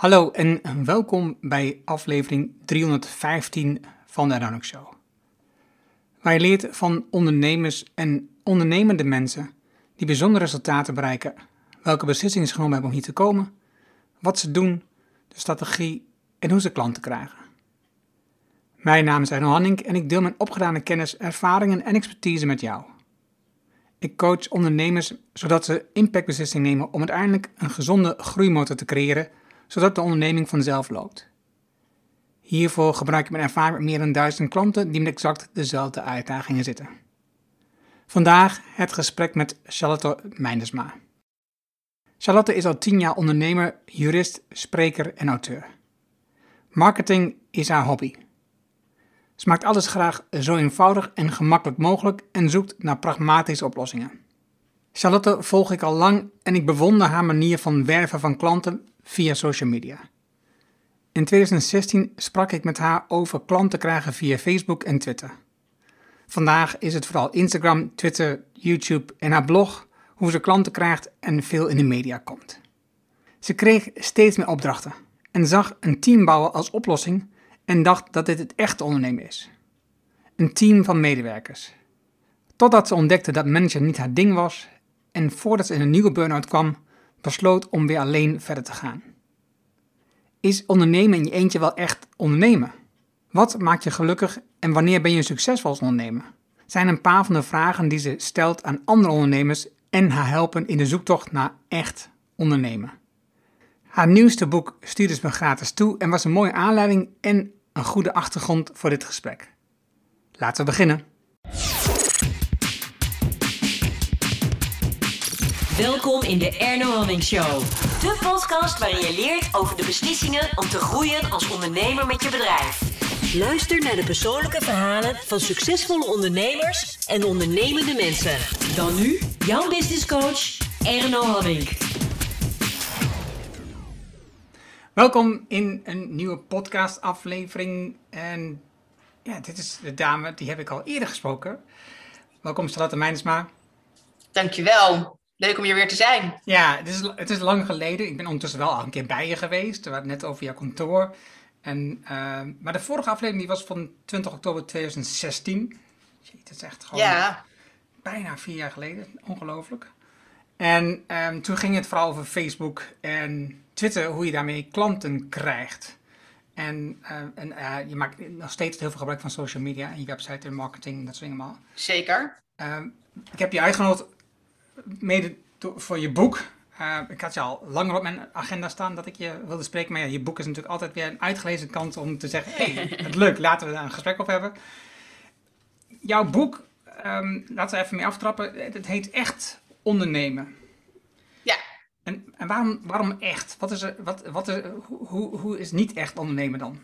Hallo en welkom bij aflevering 315 van de Ranok Show. Waar je leert van ondernemers en ondernemende mensen die bijzondere resultaten bereiken, welke beslissingen ze genomen hebben om hier te komen, wat ze doen, de strategie en hoe ze klanten krijgen. Mijn naam is Arno Hanning en ik deel mijn opgedane kennis, ervaringen en expertise met jou. Ik coach ondernemers zodat ze impactbeslissingen nemen om uiteindelijk een gezonde groeimotor te creëren zodat de onderneming vanzelf loopt. Hiervoor gebruik ik mijn ervaring met meer dan duizend klanten die met exact dezelfde uitdagingen zitten. Vandaag het gesprek met Charlotte Meindersma. Charlotte is al tien jaar ondernemer, jurist, spreker en auteur. Marketing is haar hobby. Ze maakt alles graag zo eenvoudig en gemakkelijk mogelijk en zoekt naar pragmatische oplossingen. Charlotte volg ik al lang en ik bewonder haar manier van werven van klanten via social media. In 2016 sprak ik met haar over klanten krijgen via Facebook en Twitter. Vandaag is het vooral Instagram, Twitter, YouTube en haar blog hoe ze klanten krijgt en veel in de media komt. Ze kreeg steeds meer opdrachten en zag een team bouwen als oplossing en dacht dat dit het echte ondernemen is. Een team van medewerkers. Totdat ze ontdekte dat manager niet haar ding was en voordat ze in een nieuwe burn-out kwam, besloot om weer alleen verder te gaan. Is ondernemen in je eentje wel echt ondernemen? Wat maakt je gelukkig en wanneer ben je succesvol als ondernemer? Zijn een paar van de vragen die ze stelt aan andere ondernemers en haar helpen in de zoektocht naar echt ondernemen. Haar nieuwste boek stuurde ze me gratis toe en was een mooie aanleiding en een goede achtergrond voor dit gesprek. Laten we beginnen. Welkom in de Erno Hamming Show. De podcast waarin je leert over de beslissingen om te groeien als ondernemer met je bedrijf. Luister naar de persoonlijke verhalen van succesvolle ondernemers en ondernemende mensen. Dan nu jouw business coach Erno Hamming. Welkom in een nieuwe podcast aflevering en ja, dit is de dame, die heb ik al eerder gesproken. Welkom Charlotte Meinsma. Dankjewel. Leuk om hier weer te zijn. Ja, het is, het is lang geleden. Ik ben ondertussen wel al een keer bij je geweest. We hadden net over jouw kantoor. En, uh, maar de vorige aflevering die was van 20 oktober 2016. Jeet, het is echt gewoon Ja, bijna vier jaar geleden. Ongelooflijk. En ehm, toen ging het vooral over Facebook en Twitter, hoe je daarmee klanten krijgt. En, eh, en eh, je maakt nog steeds heel veel gebruik van social media en je website en marketing, dat soort dingen allemaal. zeker. Ehm, ik heb je uitgenodigd mede voor je boek. Eh, ik had je al langer op mijn agenda staan dat ik je wilde spreken. Maar ja, je boek is natuurlijk altijd weer een uitgelezen kans om te zeggen... hé, hey, het leuk, laten we daar een gesprek over hebben. Jouw boek, ehm, laten we even mee aftrappen. Het heet Echt Ondernemen. Ja. En, en waarom, waarom echt? Wat is er, wat, wat is, hoe, hoe is niet echt ondernemen dan?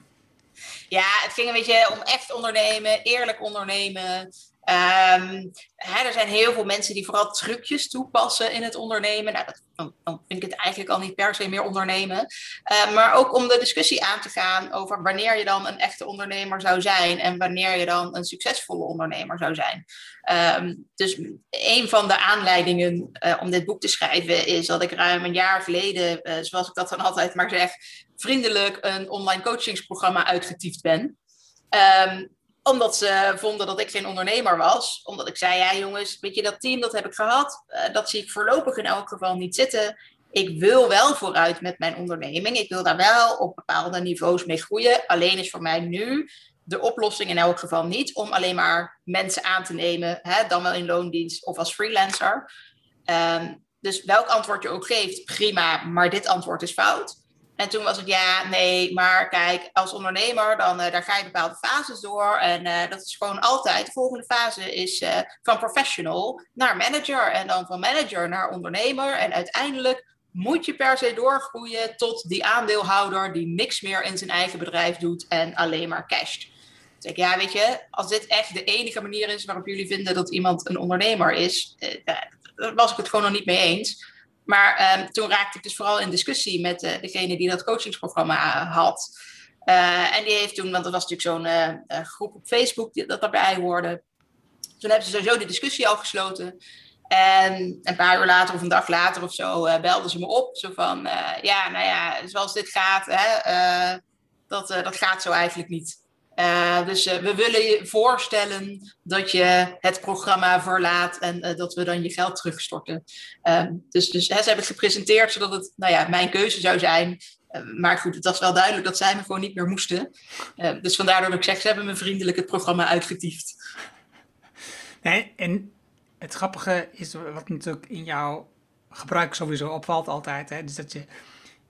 Ja, het ging een beetje om echt ondernemen, eerlijk ondernemen. Ehm, hè, er zijn heel veel mensen die vooral trucjes toepassen in het ondernemen. Nou, dat, dan, vind ik het eigenlijk al niet per se meer ondernemen. Eh, maar ook om de discussie aan te gaan over wanneer je dan een echte ondernemer zou zijn en wanneer je dan een succesvolle ondernemer zou zijn. Ehm, dus een van de aanleidingen eh, om dit boek te schrijven is dat ik ruim een jaar geleden, eh, zoals ik dat dan altijd maar zeg, vriendelijk een online coachingsprogramma uitgetiefd ben. Omdat ze vonden dat ik geen ondernemer was. Omdat ik zei, ja jongens, weet je, dat team dat heb ik gehad. Eh, dat zie ik voorlopig in elk geval niet zitten. Ik wil wel vooruit met mijn onderneming. Ik wil daar wel op bepaalde niveaus mee groeien. Alleen is voor mij nu de oplossing in elk geval niet om alleen maar mensen aan te nemen. Hè, dan wel in loondienst of als freelancer. Ehm, dus welk antwoord je ook geeft, prima. Maar dit antwoord is fout. En toen was het ja, nee, maar kijk, als ondernemer, dan eh, daar ga je bepaalde fases door. En eh, dat is gewoon altijd. De volgende fase is eh, van professional naar manager. En dan van manager naar ondernemer. En uiteindelijk moet je per se doorgroeien tot die aandeelhouder die niks meer in zijn eigen bedrijf doet en alleen maar casht. Dus ik, ja, weet je, als dit echt de enige manier is waarop jullie vinden dat iemand een ondernemer is, daar was ik het gewoon nog niet mee eens. Maar ehm, toen raakte ik dus vooral in discussie met eh, degene die dat coachingsprogramma eh, had. Eh, en die heeft toen, want er was natuurlijk zo'n eh, groep op Facebook die, dat daarbij hoorde. Toen hebben ze sowieso de discussie al gesloten. En een paar uur later of een dag later of zo uh, belden ze me op. Zo van, ja, nou ja, zoals dit gaat, hè, dat, dat gaat zo eigenlijk niet. Dus we willen je voorstellen dat je het programma verlaat en dat we dan je geld terugstorten. Ehm, dus dus hè, ze hebben het gepresenteerd zodat het nou ja, mijn keuze zou zijn. Eh, maar goed, het was wel duidelijk dat zij me gewoon niet meer moesten. Dus vandaar dat ik zeg, ze hebben me vriendelijk het programma uitgetiefd. Nee, en het grappige is wat natuurlijk in jouw gebruik sowieso opvalt altijd. Hè, dus dat je,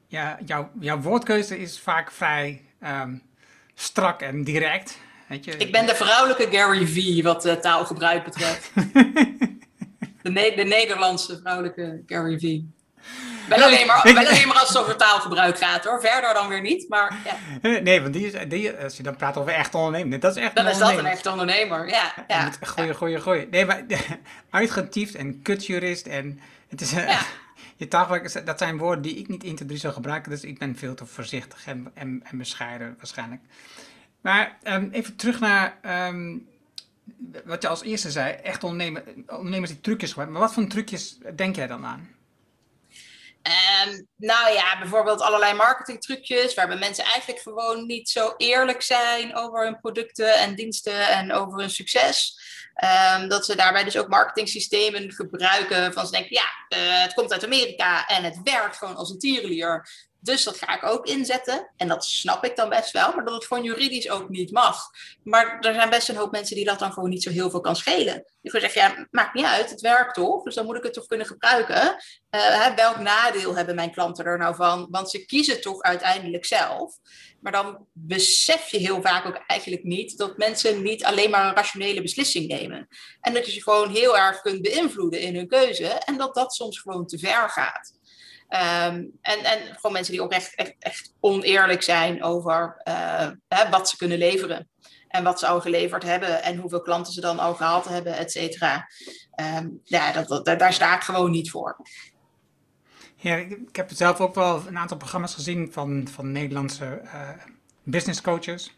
ja, jouw, jouw woordkeuze is vaak vrij um, strak en direct. Weet je. Ik ben de vrouwelijke Gary V wat uh, taalgebruik betreft. de, ne de Nederlandse vrouwelijke Gary V. Wel alleen, maar, wel alleen maar als het over taalgebruik gaat hoor. Verder dan weer niet. Maar, ja. Nee, want die is, die, als je dan praat over echt ondernemer. Dat is echt dan is dat een echt ondernemer. Ja, ja. Goeie, goeie, goeie. Nee, maar uitgetiefd en kutjurist. En het is. Ja. Je taalgebruik, dat zijn woorden die ik niet introduce zou gebruiken. Dus ik ben veel te voorzichtig en, en, en bescheiden waarschijnlijk. Maar um, even terug naar um, wat je als eerste zei. Echt ondernemer, ondernemers die trucjes gebruiken. Maar wat voor trucjes denk jij dan aan? Um, nou ja, bijvoorbeeld allerlei marketingtrucjes, waarbij mensen eigenlijk gewoon niet zo eerlijk zijn over hun producten en diensten en over hun succes. Um, dat ze daarbij dus ook marketingsystemen gebruiken van ze denken, ja, uh, het komt uit Amerika en het werkt gewoon als een tierenlier. Dus dat ga ik ook inzetten. En dat snap ik dan best wel, maar dat het gewoon juridisch ook niet mag. Maar er zijn best een hoop mensen die dat dan gewoon niet zo heel veel kan schelen. Die gewoon zeggen, ja, maakt niet uit, het werkt toch? Dus dan moet ik het toch kunnen gebruiken. Uh, welk nadeel hebben mijn klanten er nou van? Want ze kiezen toch uiteindelijk zelf. Maar dan besef je heel vaak ook eigenlijk niet dat mensen niet alleen maar een rationele beslissing nemen. En dat je ze gewoon heel erg kunt beïnvloeden in hun keuze. En dat dat soms gewoon te ver gaat. Um, en, en gewoon mensen die ook echt, echt, echt oneerlijk zijn over uh, hè, wat ze kunnen leveren. En wat ze al geleverd hebben en hoeveel klanten ze dan al gehaald hebben, et cetera. Um, ja, dat, dat, daar sta ik gewoon niet voor. Ja, ik heb zelf ook wel een aantal programma's gezien van, van Nederlandse uh, business coaches.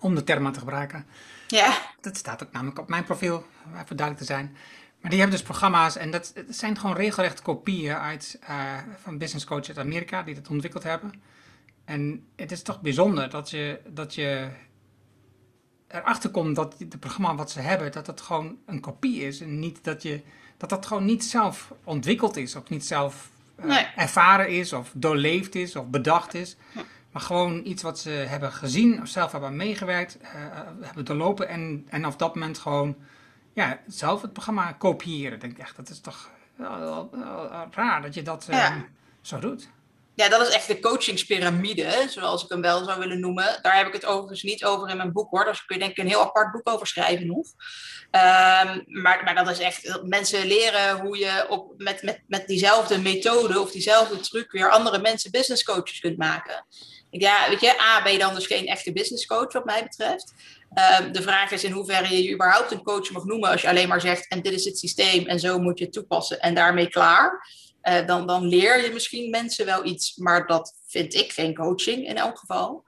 Om de term te gebruiken. Ja. Dat staat ook namelijk op mijn profiel, even duidelijk te zijn. Maar die hebben dus programma's en dat, zijn gewoon regelrecht kopieën uit, uh, van business coaches uit Amerika die dat ontwikkeld hebben. En het is toch bijzonder dat je, dat je erachter komt dat het programma wat ze hebben, dat het gewoon een kopie is. En niet dat je, dat dat gewoon niet zelf ontwikkeld is of niet zelf uh, ervaren is of doorleefd is of bedacht is. Maar gewoon iets wat ze hebben gezien of zelf hebben meegewerkt, uh, hebben doorlopen en, en op dat moment gewoon ja, zelf het programma kopiëren. Denk ik echt, dat is toch raar dat je dat uh, zo doet. Ja, dat is echt de coachingspyramide, zoals ik hem wel zou willen noemen. Daar heb ik het overigens niet over in mijn boek hoor. Daar kun je denk ik een heel apart boek over schrijven nog. Um, maar, maar dat is echt, mensen leren hoe je op, met, met, met diezelfde methode of diezelfde truc weer andere mensen business coaches kunt maken. Ja, weet je, A, ben je dan dus geen echte business coach wat mij betreft. Um, de vraag is in hoeverre je überhaupt een coach mag noemen als je alleen maar zegt en dit is het systeem en zo moet je het toepassen en daarmee klaar. Uh, dan, dan leer je misschien mensen wel iets, maar dat vind ik geen coaching in elk geval.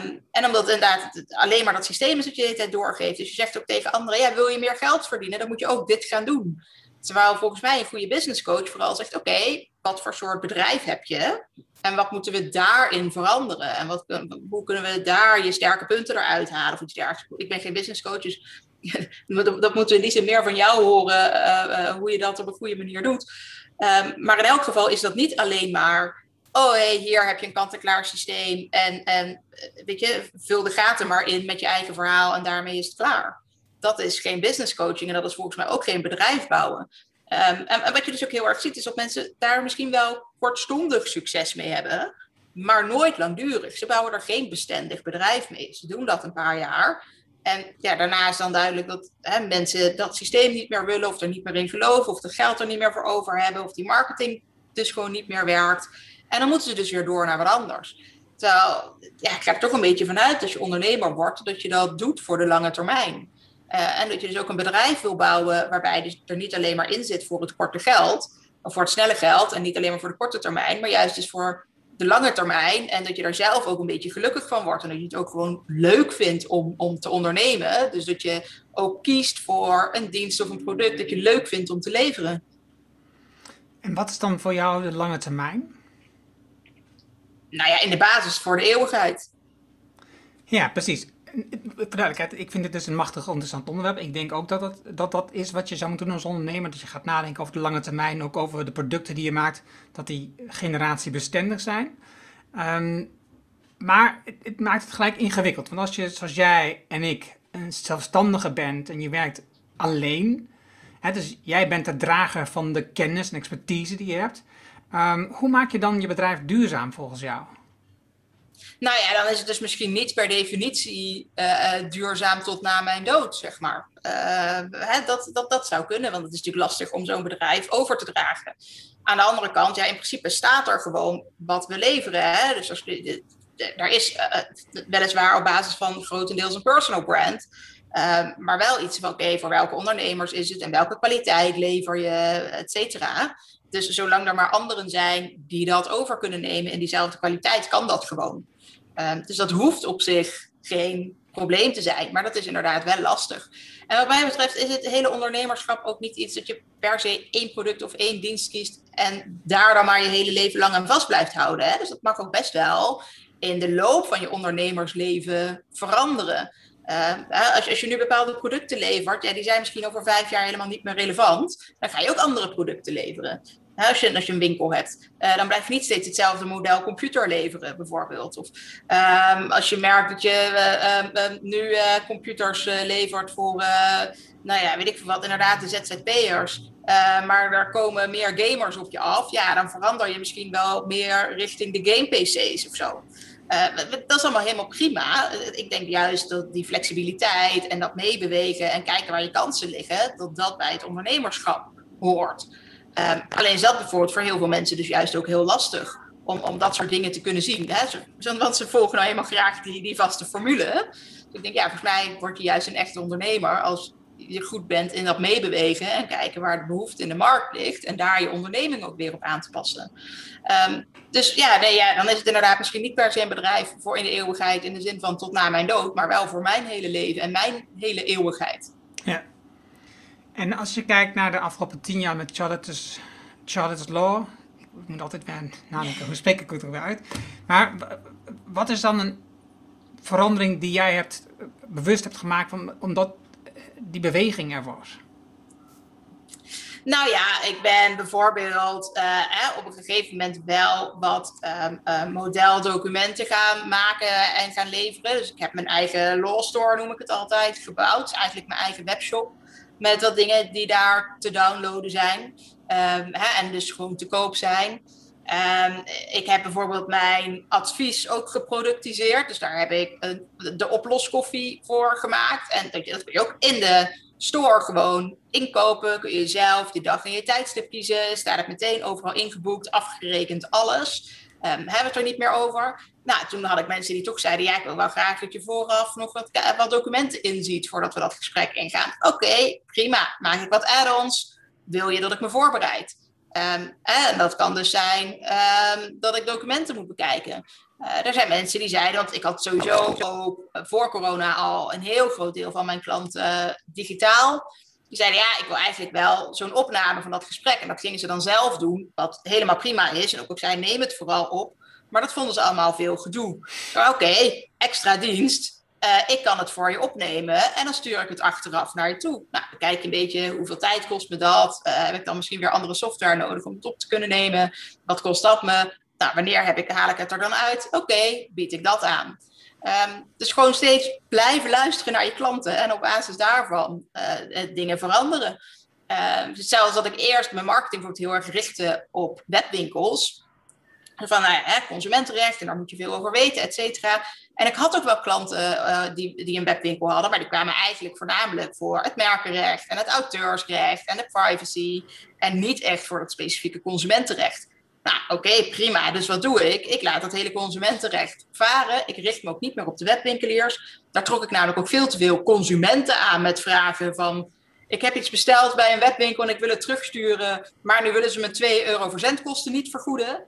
Um, en omdat inderdaad alleen maar dat systeem is dat je de hele tijd doorgeeft. Dus je zegt ook tegen anderen, ja, wil je meer geld verdienen, dan moet je ook dit gaan doen. Terwijl volgens mij een goede business coach vooral zegt, oké, wat voor soort bedrijf heb je? En wat moeten we daarin veranderen? En wat, hoe kunnen we daar je sterke punten eruit halen? Of. Ik ben geen business coach, dus dat, moeten we in die meer van jou horen, uh, uh, hoe je dat op een goede manier doet. Um, maar in elk geval is dat niet alleen maar, oh hey, hier heb je een kant-en-klaar systeem en, en weet je, vul de gaten maar in met je eigen verhaal en daarmee is het klaar. Dat is geen business coaching en dat is volgens mij ook geen bedrijf bouwen. En, en, wat je dus ook heel erg ziet, is dat mensen daar misschien wel kortstondig succes mee hebben, maar nooit langdurig. Ze bouwen er geen bestendig bedrijf mee. Ze doen dat een paar jaar. En ja, daarna is dan duidelijk dat hè, mensen dat systeem niet meer willen, of er niet meer in geloven, of het geld er niet meer voor over hebben, of die marketing dus gewoon niet meer werkt. En dan moeten ze dus weer door naar wat anders. Terwijl, ja, ik ga er toch een beetje vanuit als je ondernemer wordt, dat je dat doet voor de lange termijn. Uh, en dat je dus ook een bedrijf wil bouwen waarbij dus er niet alleen maar in zit voor het korte geld, of voor het snelle geld, en niet alleen maar voor de korte termijn, maar juist dus voor de lange termijn en dat je daar zelf ook een beetje gelukkig van wordt en dat je het ook gewoon leuk vindt om, om te ondernemen. Dus dat je ook kiest voor een dienst of een product dat je leuk vindt om te leveren. En wat is dan voor jou de lange termijn? Nou ja, in de basis voor de eeuwigheid. Ja, precies. Voor ik vind dit dus een machtig interessant onderwerp. Ik denk ook dat dat, dat dat is wat je zou moeten doen als ondernemer. Dat je gaat nadenken over de lange termijn, ook over de producten die je maakt, dat die generatiebestendig zijn. Ehm, maar het, maakt het gelijk ingewikkeld. Want als je, zoals jij en ik, een zelfstandige bent en je werkt alleen, hè, dus jij bent de drager van de kennis en expertise die je hebt, um, hoe maak je dan je bedrijf duurzaam volgens jou? Nou ja, dan is het dus misschien niet per definitie uh, duurzaam tot na mijn dood, zeg maar. Uh, hè, dat, dat, dat zou kunnen, want het is natuurlijk lastig om zo'n bedrijf over te dragen. Aan de andere kant, ja, in principe staat er gewoon wat we leveren. Hè? Dus als, er is weliswaar op basis van grotendeels een personal brand, maar wel iets van, oké, voor welke ondernemers is het en welke kwaliteit lever je, et cetera. Dus zolang er maar anderen zijn die dat over kunnen nemen in diezelfde kwaliteit, kan dat gewoon. Um, dus dat hoeft op zich geen probleem te zijn, maar dat is inderdaad wel lastig. En wat mij betreft is het hele ondernemerschap ook niet iets dat je per se één product of één dienst kiest en daar dan maar je hele leven lang aan vast blijft houden. Hè? Dus dat mag ook best wel in de loop van je ondernemersleven veranderen. Uh, als, je, als je nu bepaalde producten levert, ja, die zijn misschien over vijf jaar helemaal niet meer relevant, dan ga je ook andere producten leveren als, je, als je een winkel hebt, uh, dan blijf je niet steeds hetzelfde model computer leveren, bijvoorbeeld. Of um, als je merkt dat je uh, nu computers levert voor, nou ja, weet ik veel wat, inderdaad de ZZP'ers. maar er komen meer gamers op je af. Ja, dan verander je misschien wel meer richting de game-PC's of zo. dat is allemaal helemaal prima. Ik denk juist dat die flexibiliteit en dat meebewegen en kijken waar je kansen liggen, dat dat bij het ondernemerschap hoort. Um, alleen is dat bijvoorbeeld voor heel veel mensen dus juist ook heel lastig. Om, om dat soort dingen te kunnen zien. Hè? Want ze volgen nou helemaal graag die, die vaste formule. Dus ik denk, ja, volgens mij word je juist een echte ondernemer als je goed bent in dat meebewegen en kijken waar de behoefte in de markt ligt en daar je onderneming ook weer op aan te passen. Um, dus ja, nee, ja, dan is het inderdaad misschien niet per se een bedrijf voor in de eeuwigheid in de zin van tot na mijn dood, maar wel voor mijn hele leven en mijn hele eeuwigheid. Ja, en als je kijkt naar de afgelopen tien jaar met Charlotte's, Charlotte's Law, ik moet altijd weer nadenken, hoe spreek ik het er weer uit? Maar wat is dan een verandering die jij hebt, bewust hebt gemaakt van, omdat die beweging er was? Nou ja, ik ben bijvoorbeeld uh, op een gegeven moment wel wat um, uh, modeldocumenten gaan maken en gaan leveren. Dus ik heb mijn eigen law store, noem ik het altijd, gebouwd. Eigenlijk mijn eigen webshop met wat dingen die daar te downloaden zijn. Um, hè, en dus gewoon te koop zijn. Um, ik heb bijvoorbeeld mijn advies ook geproductiseerd. Dus daar heb ik een, de oploskoffie voor gemaakt. En dat, dat kun je ook in de store gewoon inkopen. Kun je zelf die dag en je tijdstip kiezen. Staat het meteen overal ingeboekt, afgerekend, alles. Um, hebben we het er niet meer over. Nou, toen had ik mensen die toch zeiden: Ja, ik wil wel graag dat je vooraf nog wat, wat documenten inziet voordat we dat gesprek ingaan. Oké, prima. Maak ik wat add-ons? Wil je dat ik me voorbereid? Um, en dat kan dus zijn um, dat ik documenten moet bekijken. Uh, er zijn mensen die zeiden, want ik had sowieso ook voor corona al een heel groot deel van mijn klanten uh, digitaal. Die zeiden, ja, ik wil eigenlijk wel zo'n opname van dat gesprek. En dat gingen ze dan zelf doen, wat helemaal prima is. En ook ik zei, neem het vooral op. Maar dat vonden ze allemaal veel gedoe. Oké, extra dienst. Uh, ik kan het voor je opnemen en dan stuur ik het achteraf naar je toe. Nou, kijk een beetje hoeveel tijd kost me dat. Uh, heb ik dan misschien weer andere software nodig om het op te kunnen nemen? Wat kost dat me? Nou, wanneer heb ik, haal ik het er dan uit? Oké, bied ik dat aan. Um, dus gewoon steeds blijven luisteren naar je klanten en op basis daarvan uh, dingen veranderen. Uh, zelfs dat ik eerst mijn marketing heel erg richtte op webwinkels. Van nou consumentenrecht en daar moet je veel over weten, et cetera. En ik had ook wel klanten uh, die, die een webwinkel hadden, maar die kwamen eigenlijk voornamelijk voor het merkenrecht en het auteursrecht en de privacy. En niet echt voor het specifieke consumentenrecht. Nou, oké, prima. Dus wat doe ik? Ik laat dat hele consumentenrecht varen. Ik richt me ook niet meer op de webwinkeliers. Daar trok ik namelijk ook veel te veel consumenten aan met vragen van... Ik heb iets besteld bij een webwinkel en ik wil het terugsturen, maar nu willen ze me 2 euro verzendkosten niet vergoeden.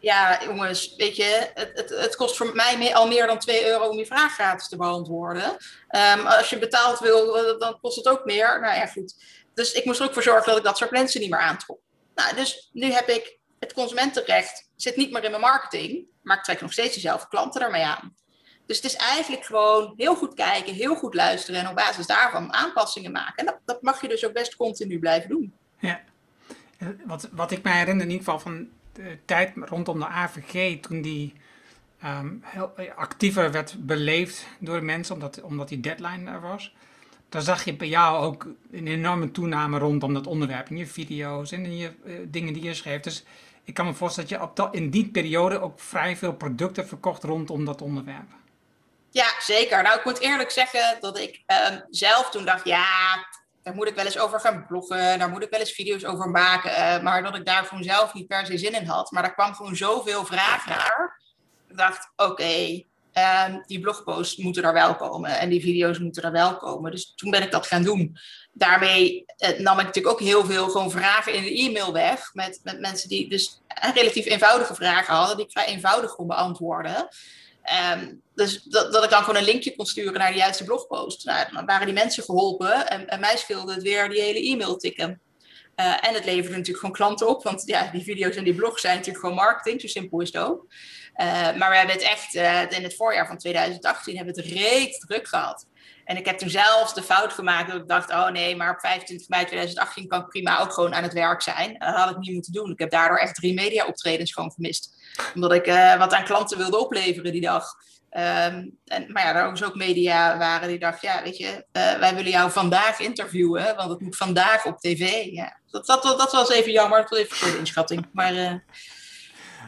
Ja, jongens, weet je, het, het, het kost voor mij al meer dan 2 euro om je vraag gratis te beantwoorden. Um, als je betaald wil, dan kost het ook meer. Nou ja, goed. Dus ik moest er ook voor zorgen dat ik dat soort mensen niet meer aantrok. Nou, dus nu heb ik het consumentenrecht, zit niet meer in mijn marketing, maar ik trek nog steeds dezelfde klanten daarmee aan. Dus het is eigenlijk gewoon heel goed kijken, heel goed luisteren en op basis daarvan aanpassingen maken. En dat, dat mag je dus ook best continu blijven doen. Ja, wat, wat ik mij herinner in ieder geval van tijd rondom de AVG, toen die ehm, heel actiever werd beleefd door mensen, omdat, omdat die deadline er was. Dan zag je bij jou ook een enorme toename rondom dat onderwerp in je video's en in je uh, dingen die je schreef. Dus ik kan me voorstellen dat je in die periode ook vrij veel producten verkocht rondom dat onderwerp. Ja, zeker. Nou, ik moet eerlijk zeggen dat ik um, zelf toen dacht, ja, daar moet ik wel eens over gaan bloggen, daar moet ik wel eens video's over maken. Uh, maar dat ik daar gewoon zelf niet per se zin in had. Maar daar kwam gewoon zoveel vraag naar. Ik dacht, oké, um, die blogposts moeten er wel komen en die video's moeten er wel komen. Dus toen ben ik dat gaan doen. Daarmee uh, nam ik natuurlijk ook heel veel gewoon vragen in de e-mail weg. Met, met mensen die dus relatief eenvoudige vragen hadden, die ik vrij eenvoudig kon beantwoorden. Um, dus dat, dat, ik dan gewoon een linkje kon sturen naar de juiste blogpost. Dan waren die mensen geholpen en, en mij scheelde het weer die hele e-mail tikken. Uh, en het leverde natuurlijk gewoon klanten op, want ja, die video's en die blogs zijn natuurlijk gewoon marketing, zo simpel is het ook. Uh, maar we hebben het echt uh, in het voorjaar van 2018 hebben we het reet druk gehad. En ik heb toen zelfs de fout gemaakt dat ik dacht, oh nee, maar op 25 mei 2018 kan ik prima ook gewoon aan het werk zijn. Dat had ik niet moeten doen. Ik heb daardoor echt drie media optredens gewoon vermist. Omdat ik wat aan klanten wilde opleveren die dag. Um, en, maar ja, er ook, ook media waren die dachten, ja, weet je, uh, wij willen jou vandaag interviewen, want het moet vandaag op tv. Ja, dat, dat, dat was even jammer, dat was even voor de inschatting. Maar, uh,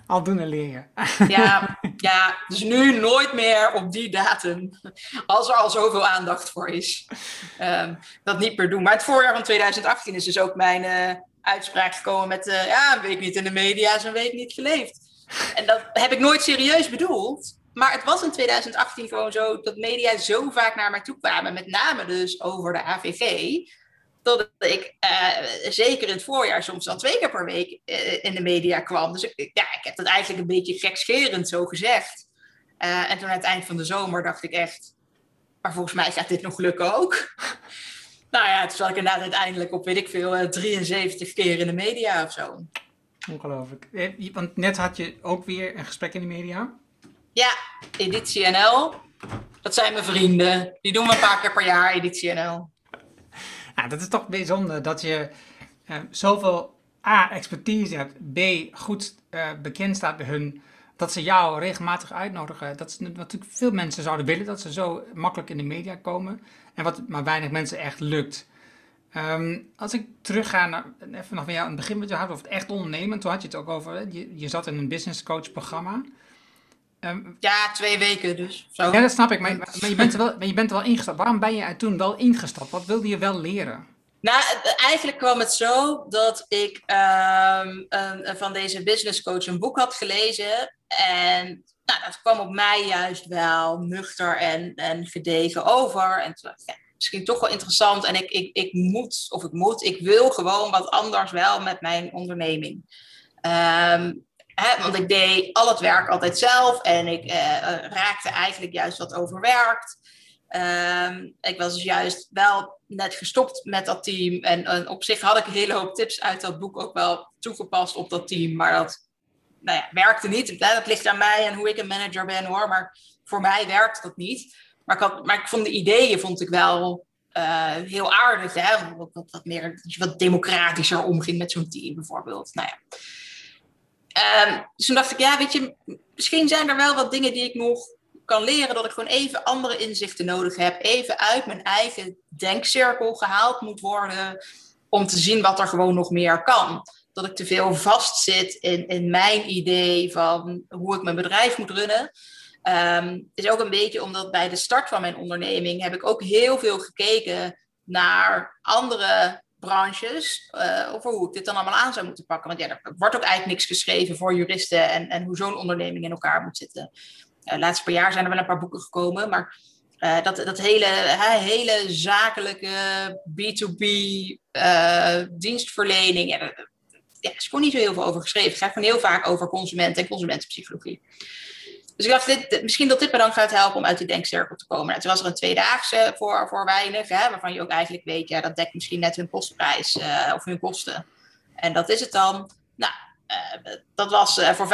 Aldoende leer je. ja, ja, dus nu nooit meer op die datum, als er al zoveel aandacht voor is, um, dat niet meer doen. Maar het voorjaar van 2018 is dus ook mijn uh, uitspraak gekomen met, ja, een week niet in de media is een week niet geleefd. En dat heb ik nooit serieus bedoeld. Maar het was in 2018 gewoon zo dat media zo vaak naar mij toe kwamen, met name dus over de AVG, dat ik uh, zeker in het voorjaar soms dan twee keer per week uh, in de media kwam. Dus ik, ja, ik heb dat eigenlijk een beetje gekscherend zo gezegd. Uh, en toen aan het eind van de zomer dacht ik echt, maar volgens mij gaat dit nog lukken ook. nou ja, toen zat ik inderdaad uiteindelijk op, weet ik veel, 73 keer in de media of zo. Ongelooflijk. Want net had je ook weer een gesprek in de media. Ja, Editie NL. Dat zijn mijn vrienden. Die doen we een paar keer per jaar, Editie NL. Ja, dat is toch bijzonder dat je uh, zoveel A, expertise hebt, B, goed uh, bekend staat bij hun, dat ze jou regelmatig uitnodigen. Dat is natuurlijk veel mensen zouden willen, dat ze zo makkelijk in de media komen. En wat maar weinig mensen echt lukt. Um, als ik terugga naar, even nog weer aan het begin wat je had over het echt ondernemen. Toen had je het ook over, je, je zat in een business coach programma. Um, ja, twee weken dus. Zo. Ja, dat snap ik. Maar, maar, je bent er wel, maar je bent er wel ingestapt. Waarom ben je er toen wel ingestapt? Wat wilde je wel leren? Nou, eigenlijk kwam het zo dat ik um, um, van deze business coach een boek had gelezen. En nou, dat kwam op mij juist wel nuchter en, en gedegen over. En toen dacht ik, ja, misschien toch wel interessant. En ik, ik, ik moet, of ik moet, ik wil gewoon wat anders wel met mijn onderneming. Um, Want ik deed al het werk altijd zelf en ik eh, raakte eigenlijk juist wat overwerkt. Um, ik was dus juist wel net gestopt met dat team. En, op zich had ik een hele hoop tips uit dat boek ook wel toegepast op dat team. Maar dat nou ja, werkte niet. Dat ligt aan mij en hoe ik een manager ben hoor. Maar voor mij werkte dat niet. Maar ik, maar ik vond de ideeën vond ik wel uh, heel aardig. Hè? Wat, meer, wat democratischer omging met zo'n team bijvoorbeeld. Nou ja. Um, dus toen dacht ik, ja, weet je, misschien zijn er wel wat dingen die ik nog kan leren. Dat ik gewoon even andere inzichten nodig heb. Even uit mijn eigen denkcirkel gehaald moet worden. Om te zien wat er gewoon nog meer kan. Dat ik te veel vastzit in, in mijn idee van hoe ik mijn bedrijf moet runnen. Um, is ook een beetje omdat bij de start van mijn onderneming heb ik ook heel veel gekeken naar andere branches uh, over hoe ik dit dan allemaal aan zou moeten pakken. Want ja, er wordt ook eigenlijk niks geschreven voor juristen en, en hoe zo'n onderneming in elkaar moet zitten. Uh, laatst per jaar zijn er wel een paar boeken gekomen, maar uh, dat, dat hele, hele zakelijke B2B dienstverlening, dat, ja, is gewoon niet zo heel veel over geschreven. Het gaat gewoon heel vaak over consumenten en consumentenpsychologie. Dus ik dacht, misschien dat dit me dan gaat helpen om uit die denkcirkel te komen. Nou, toen was er een tweedaagse voor, voor weinig, hè, waarvan je ook eigenlijk weet, ja, dat dekt misschien net hun kostprijs uh, of hun kosten. En dat is het dan. Nou, uh, dat was uh, voor 95%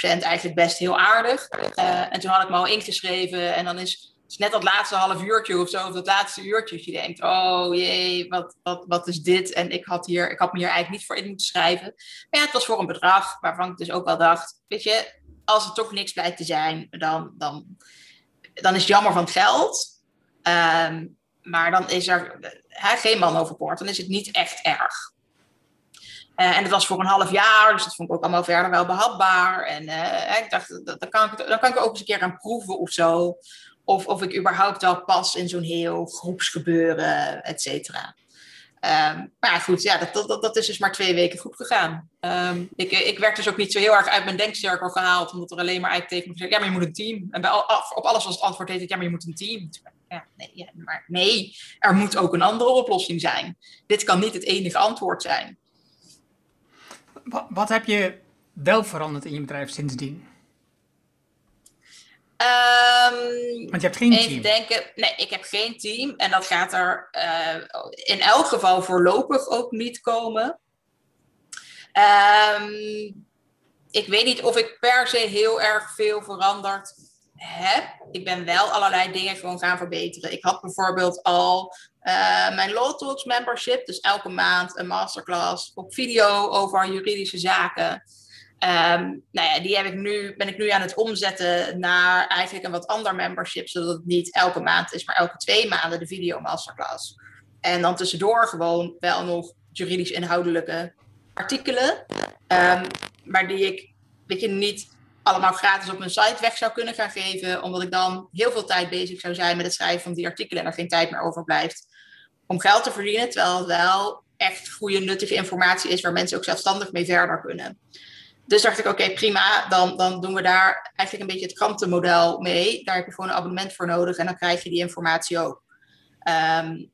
eigenlijk best heel aardig. en toen had ik me al ingeschreven en dan is is net dat laatste half uurtje of zo, of dat laatste uurtje, dat je denkt, oh jee, wat, wat, wat is dit? En ik had, hier, ik had me hier eigenlijk niet voor in moeten schrijven. Maar ja, het was voor een bedrag waarvan ik dus ook wel dacht, weet je, als er toch niks blijkt te zijn, dan, dan, dan is het jammer van het geld. Um, maar dan is er geen man overboord, dan is het niet echt erg. Uh, en het was voor een half jaar, dus dat vond ik ook allemaal verder wel behapbaar. En uh, ik dacht, dan kan ik, dan kan ik ook eens een keer aan proeven of zo. Of, of ik überhaupt wel pas in zo'n heel groepsgebeuren, et cetera. Um, maar goed, ja, dat, dat, dat is dus maar twee weken goed gegaan. Um, ik, ik werd dus ook niet zo heel erg uit mijn denkcirkel gehaald, omdat er alleen maar eigenlijk tegen me ja, maar je moet een team. En bij al, op alles was het antwoord heet het, ja, maar je moet een team. Ja, nee, ja, maar nee, er moet ook een andere oplossing zijn. Dit kan niet het enige antwoord zijn. Wat, wat heb je wel veranderd in je bedrijf sindsdien? Um, Want je hebt geen even team. denken. Nee, ik heb geen team. En dat gaat er uh, in elk geval voorlopig ook niet komen. Um, ik weet niet of ik per se heel erg veel veranderd heb. Ik ben wel allerlei dingen gewoon gaan verbeteren. Ik had bijvoorbeeld al uh, mijn Law Talks membership. Dus elke maand een masterclass op video over juridische zaken. Um, nou ja, die heb ik nu, ben ik nu aan het omzetten naar eigenlijk een wat ander membership, zodat het niet elke maand is, maar elke twee maanden de video masterclass. En dan tussendoor gewoon wel nog juridisch inhoudelijke artikelen, um, maar die ik weet niet allemaal gratis op mijn site weg zou kunnen gaan geven, omdat ik dan heel veel tijd bezig zou zijn met het schrijven van die artikelen en er geen tijd meer overblijft om geld te verdienen, terwijl het wel echt goede, nuttige informatie is waar mensen ook zelfstandig mee verder kunnen. Dus dacht ik, oké, prima. Dan, dan doen we daar eigenlijk een beetje het krantenmodel mee. Daar heb je gewoon een abonnement voor nodig en dan krijg je die informatie ook. Um,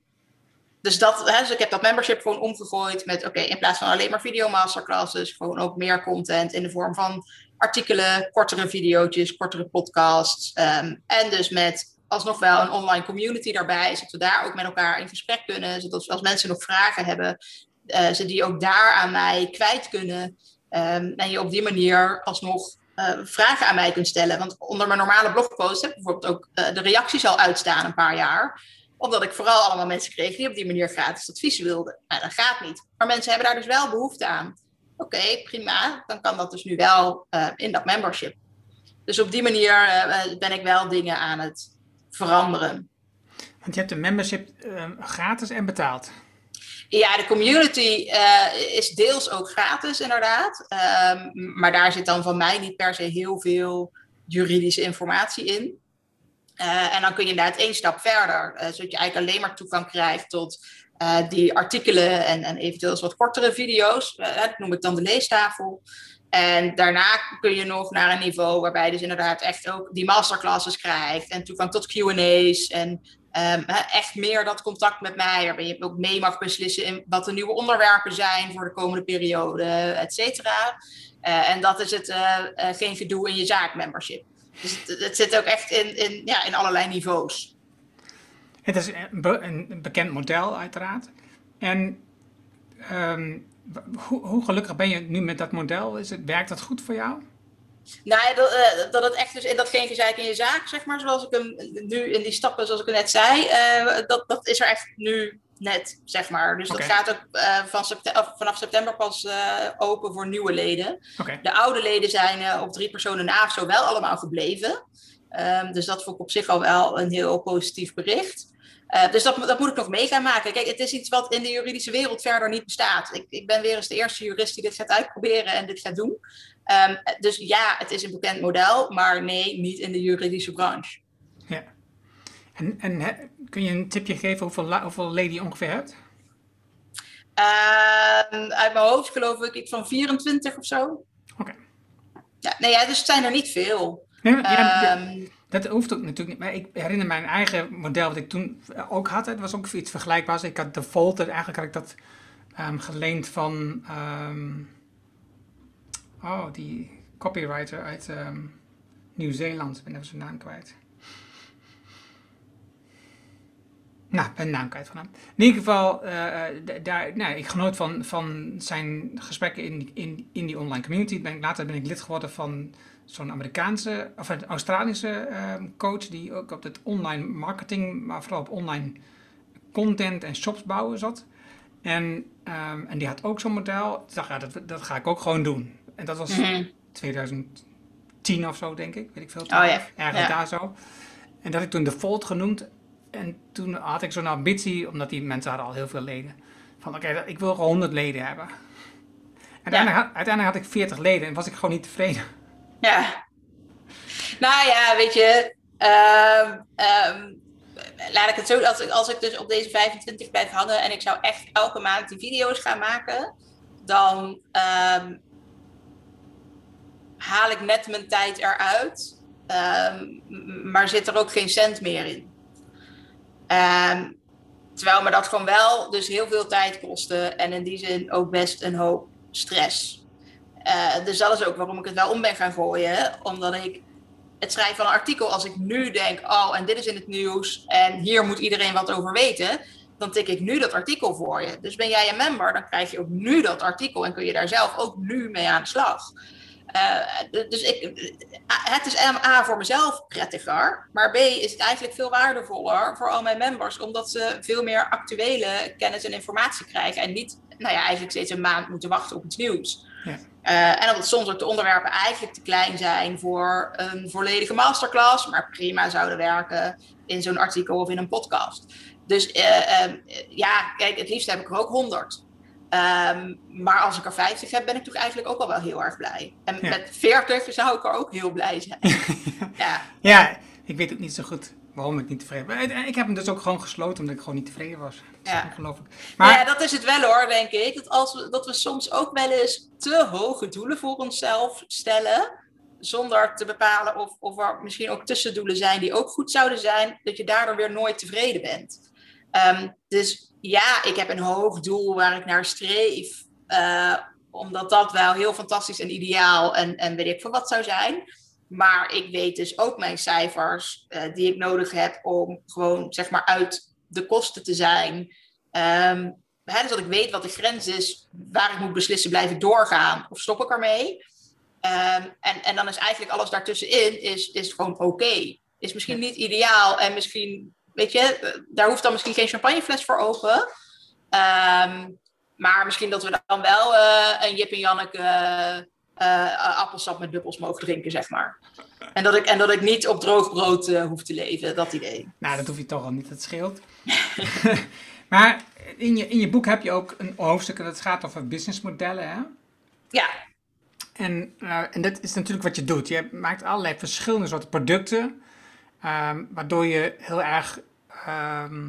dus, dat, hè, dus ik heb dat membership gewoon omgegooid met, oké, in plaats van alleen maar video masterclasses, gewoon ook meer content in de vorm van artikelen, kortere video's, kortere podcasts. Um, en dus met alsnog wel een online community daarbij, zodat we daar ook met elkaar in gesprek kunnen. Zodat als mensen nog vragen hebben, uh, ze die ook daar aan mij kwijt kunnen. Um, en je op die manier alsnog uh, vragen aan mij kunt stellen. Want onder mijn normale blogpost heb ik bijvoorbeeld ook uh, de reacties al uitstaan een paar jaar. Omdat ik vooral allemaal mensen kreeg die op die manier gratis advies wilden. Nou, dat gaat niet. Maar mensen hebben daar dus wel behoefte aan. Oké, prima. Dan kan dat dus nu wel uh, in dat membership. Dus op die manier ben ik wel dingen aan het veranderen. Want je hebt een membership gratis en betaald. Ja, de community uh, is deels ook gratis, inderdaad. Um, maar daar zit dan van mij niet per se heel veel juridische informatie in. Uh, en dan kun je inderdaad één stap verder, uh, zodat je eigenlijk alleen maar toegang krijgt tot die artikelen en, en eventueel wat kortere video's. dat noem ik dan de leestafel. En daarna kun je nog naar een niveau waarbij je dus inderdaad echt ook die masterclasses krijgt en toegang tot Q&A's en Um, echt meer dat contact met mij, waarbij je ook mee mag beslissen wat de nieuwe onderwerpen zijn voor de komende periode, et cetera. Uh, en dat is het uh, uh, geen gedoe in je zaakmembership. Dus het, zit ook echt in, in, ja, in allerlei niveaus. Het is een, be een bekend model, uiteraard. En um, hoe, hoe gelukkig ben je nu met dat model? Is het, werkt dat goed voor jou? Nou ja, dat, uh, dat het echt dus in dat geen gezeik in je zaak, zeg maar, zoals ik hem nu in die stappen, zoals ik net zei, uh, dat, dat is er echt nu net, zeg maar. Dus okay. dat gaat ook uh, van september, vanaf september pas open voor nieuwe leden. Okay. De oude leden zijn op drie personen na zo wel allemaal gebleven. Um, dus dat vond ik op zich al wel een heel positief bericht. Uh, dus dat, dat moet ik nog mee gaan maken. Kijk, het is iets wat in de juridische wereld verder niet bestaat. Ik, ik ben weer eens de eerste jurist die dit gaat uitproberen en dit gaat doen. Um, dus ja, het is een bekend model, maar nee, niet in de juridische branche. Ja. En, en he, kun je een tipje geven hoeveel, hoeveel leden je ongeveer hebt? Uh, uit mijn hoofd geloof ik iets van 24 of zo. Oké. Okay. Ja, nee, ja, dus het zijn er niet veel. Nee, ja, um, dat hoeft ook natuurlijk niet. Maar ik herinner mijn eigen model wat ik toen ook had. Het was ook iets vergelijkbaars. Ik had default, eigenlijk had ik dat ehm, geleend van. ehm, oh, die copywriter uit ehm, Nieuw-Zeeland. Ik ben even zijn naam kwijt. Nou, ik ben naam kwijt van hem. In ieder geval, eh, eh, daar, nou, ik genoot van, van zijn gesprekken in, in, in die online community. Ben later ben ik lid geworden van zo'n Amerikaanse, of Australische ehm, coach die ook op het online marketing, maar vooral op online content en shops bouwen zat. En, ehm, en die had ook zo'n model. Ik dacht, ja, dat, dat ga ik ook gewoon doen. En dat was Mhm. 2010 of zo, denk ik. Weet ik veel. Oh ja, Ergens ja. daar zo. En dat had ik toen Default genoemd. En toen had ik zo'n ambitie, omdat die mensen hadden al heel veel leden. Van oké, ik wil gewoon 100 leden hebben. Uiteindelijk, had, uiteindelijk had ik 40 leden en was ik gewoon niet tevreden. Ja. Nou ja, weet je, ehm, ehm, laat ik het zo, als ik, als ik dus op deze 25 blijf hangen en ik zou echt elke maand die video's gaan maken, dan ehm, haal ik net mijn tijd eruit, ehm, maar zit er ook geen cent meer in. Ehm, terwijl me dat gewoon wel dus heel veel tijd kostte en in die zin ook best een hoop stress. Eh, dus dat is ook waarom ik het wel om ben gaan gooien. Omdat ik het schrijven van een artikel, als ik nu denk, oh, en dit is in het nieuws en hier moet iedereen wat over weten, dan tik ik nu dat artikel voor je. Dus ben jij een member, dan krijg je ook nu dat artikel en kun je daar zelf ook nu mee aan de slag. Eh, dus ik, het is A voor mezelf prettiger, maar B is het eigenlijk veel waardevoller voor al mijn members, omdat ze veel meer actuele kennis en informatie krijgen en niet, nou ja, eigenlijk steeds een maand moeten wachten op iets nieuws. Ja. Eh, en omdat soms ook de onderwerpen eigenlijk te klein zijn voor een volledige masterclass, maar prima zouden werken in zo'n artikel of in een podcast. Dus eh, eh, ja, kijk, het liefst heb ik er ook 100. Ehm, maar als ik er 50 heb, ben ik toch eigenlijk ook al wel heel erg blij. En Ja. met 40 zou ik er ook heel blij zijn. ja. Ja, ik weet ook niet zo goed waarom ik niet tevreden ben. Ik heb hem dus ook gewoon gesloten omdat ik gewoon niet tevreden was. Dat Ja. ongelooflijk. Maar Maar ja, dat is het wel hoor, denk ik. Dat, als we, dat we soms ook wel eens te hoge doelen voor onszelf stellen. Zonder te bepalen of, of er misschien ook tussendoelen zijn die ook goed zouden zijn. Dat je daardoor weer nooit tevreden bent. Ehm, dus ja, ik heb een hoog doel waar ik naar streef. eh, omdat dat wel heel fantastisch en ideaal en, en weet ik veel wat zou zijn. Maar ik weet dus ook mijn cijfers eh, die ik nodig heb om gewoon zeg maar uit de kosten te zijn. Ehm, hè, dus dat ik weet wat de grens is waar ik moet beslissen, blijf ik doorgaan of stop ik ermee. Ehm, en, en dan is eigenlijk alles daartussenin is, is gewoon oké. Is misschien niet ideaal en misschien, weet je, daar hoeft dan misschien geen champagnefles voor open. Ehm, maar misschien dat we dan wel eh, een Jip en Janneke eh, appelsap met bubbels mogen drinken, zeg maar. En dat ik, en dat ik niet op droog brood hoef te leven, dat idee. nou, dat hoef je toch al niet, dat scheelt. maar in je, in je boek heb je ook een hoofdstuk dat gaat over businessmodellen. Hè? Ja, En, en dat is natuurlijk wat je doet. Je maakt allerlei verschillende soorten producten, ehm, waardoor je heel erg. ehm,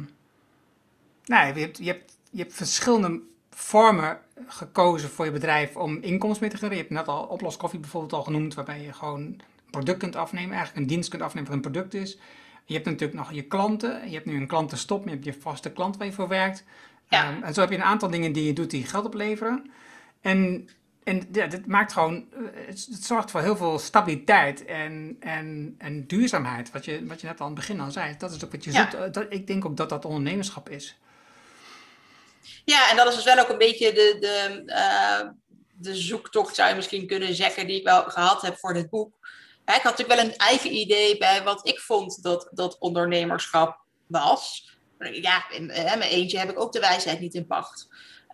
nou, je hebt, je, hebt, je hebt verschillende vormen gekozen voor je bedrijf om inkomsten mee te genereren. Je hebt net al oploskoffie bijvoorbeeld al genoemd, waarbij je gewoon een product kunt afnemen, eigenlijk een dienst kunt afnemen wat een product is. Je hebt natuurlijk nog je klanten. Je hebt nu een klantenstop, je hebt je vaste klant waar je voor werkt. Ja. Ehm, en zo heb je een aantal dingen die je doet die geld opleveren. En, en ja, dit maakt gewoon, eh, het, het zorgt voor heel veel stabiliteit en, en, en duurzaamheid. Wat je, wat je net al aan het begin al zei. Dat is ook wat je Ja. zoekt. Eh, Dat, ik denk ook dat dat ondernemerschap is. Ja, en dat is dus wel ook een beetje de, de, eh, de zoektocht, zou je misschien kunnen zeggen, die ik wel gehad heb voor dit boek. Hè, ik had natuurlijk wel een eigen idee bij wat ik vond dat, dat ondernemerschap was. Ja, in, hè, mijn eentje heb ik ook de wijsheid niet in pacht.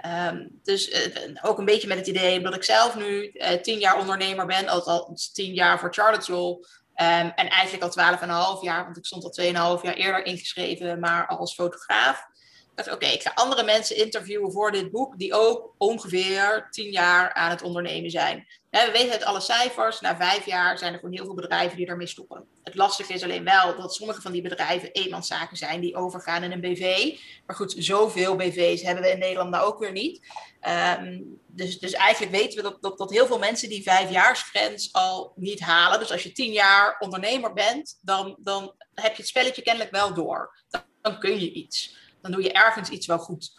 Ehm, dus eh, ook een beetje met het idee, omdat ik zelf nu eh, tien jaar ondernemer ben, althans tien jaar voor Charlottesville. Ehm, en eigenlijk al twaalf en een half jaar, want ik stond al tweeënhalf jaar eerder ingeschreven, maar als fotograaf. Oké, ik ga andere mensen interviewen voor dit boek die ook ongeveer tien jaar aan het ondernemen zijn. We weten uit alle cijfers, na vijf jaar zijn er gewoon heel veel bedrijven die ermee stoppen. Het lastige is alleen wel dat sommige van die bedrijven eenmanszaken zijn die overgaan in een BV. Maar goed, zoveel BV's hebben we in Nederland nou ook weer niet. Ehm, dus, dus eigenlijk weten we dat heel veel mensen die vijfjaarsgrens al niet halen. Dus als je tien jaar ondernemer bent, dan, dan heb je het spelletje kennelijk wel door. Dan, dan kun je iets dan doe je ergens iets wel goed.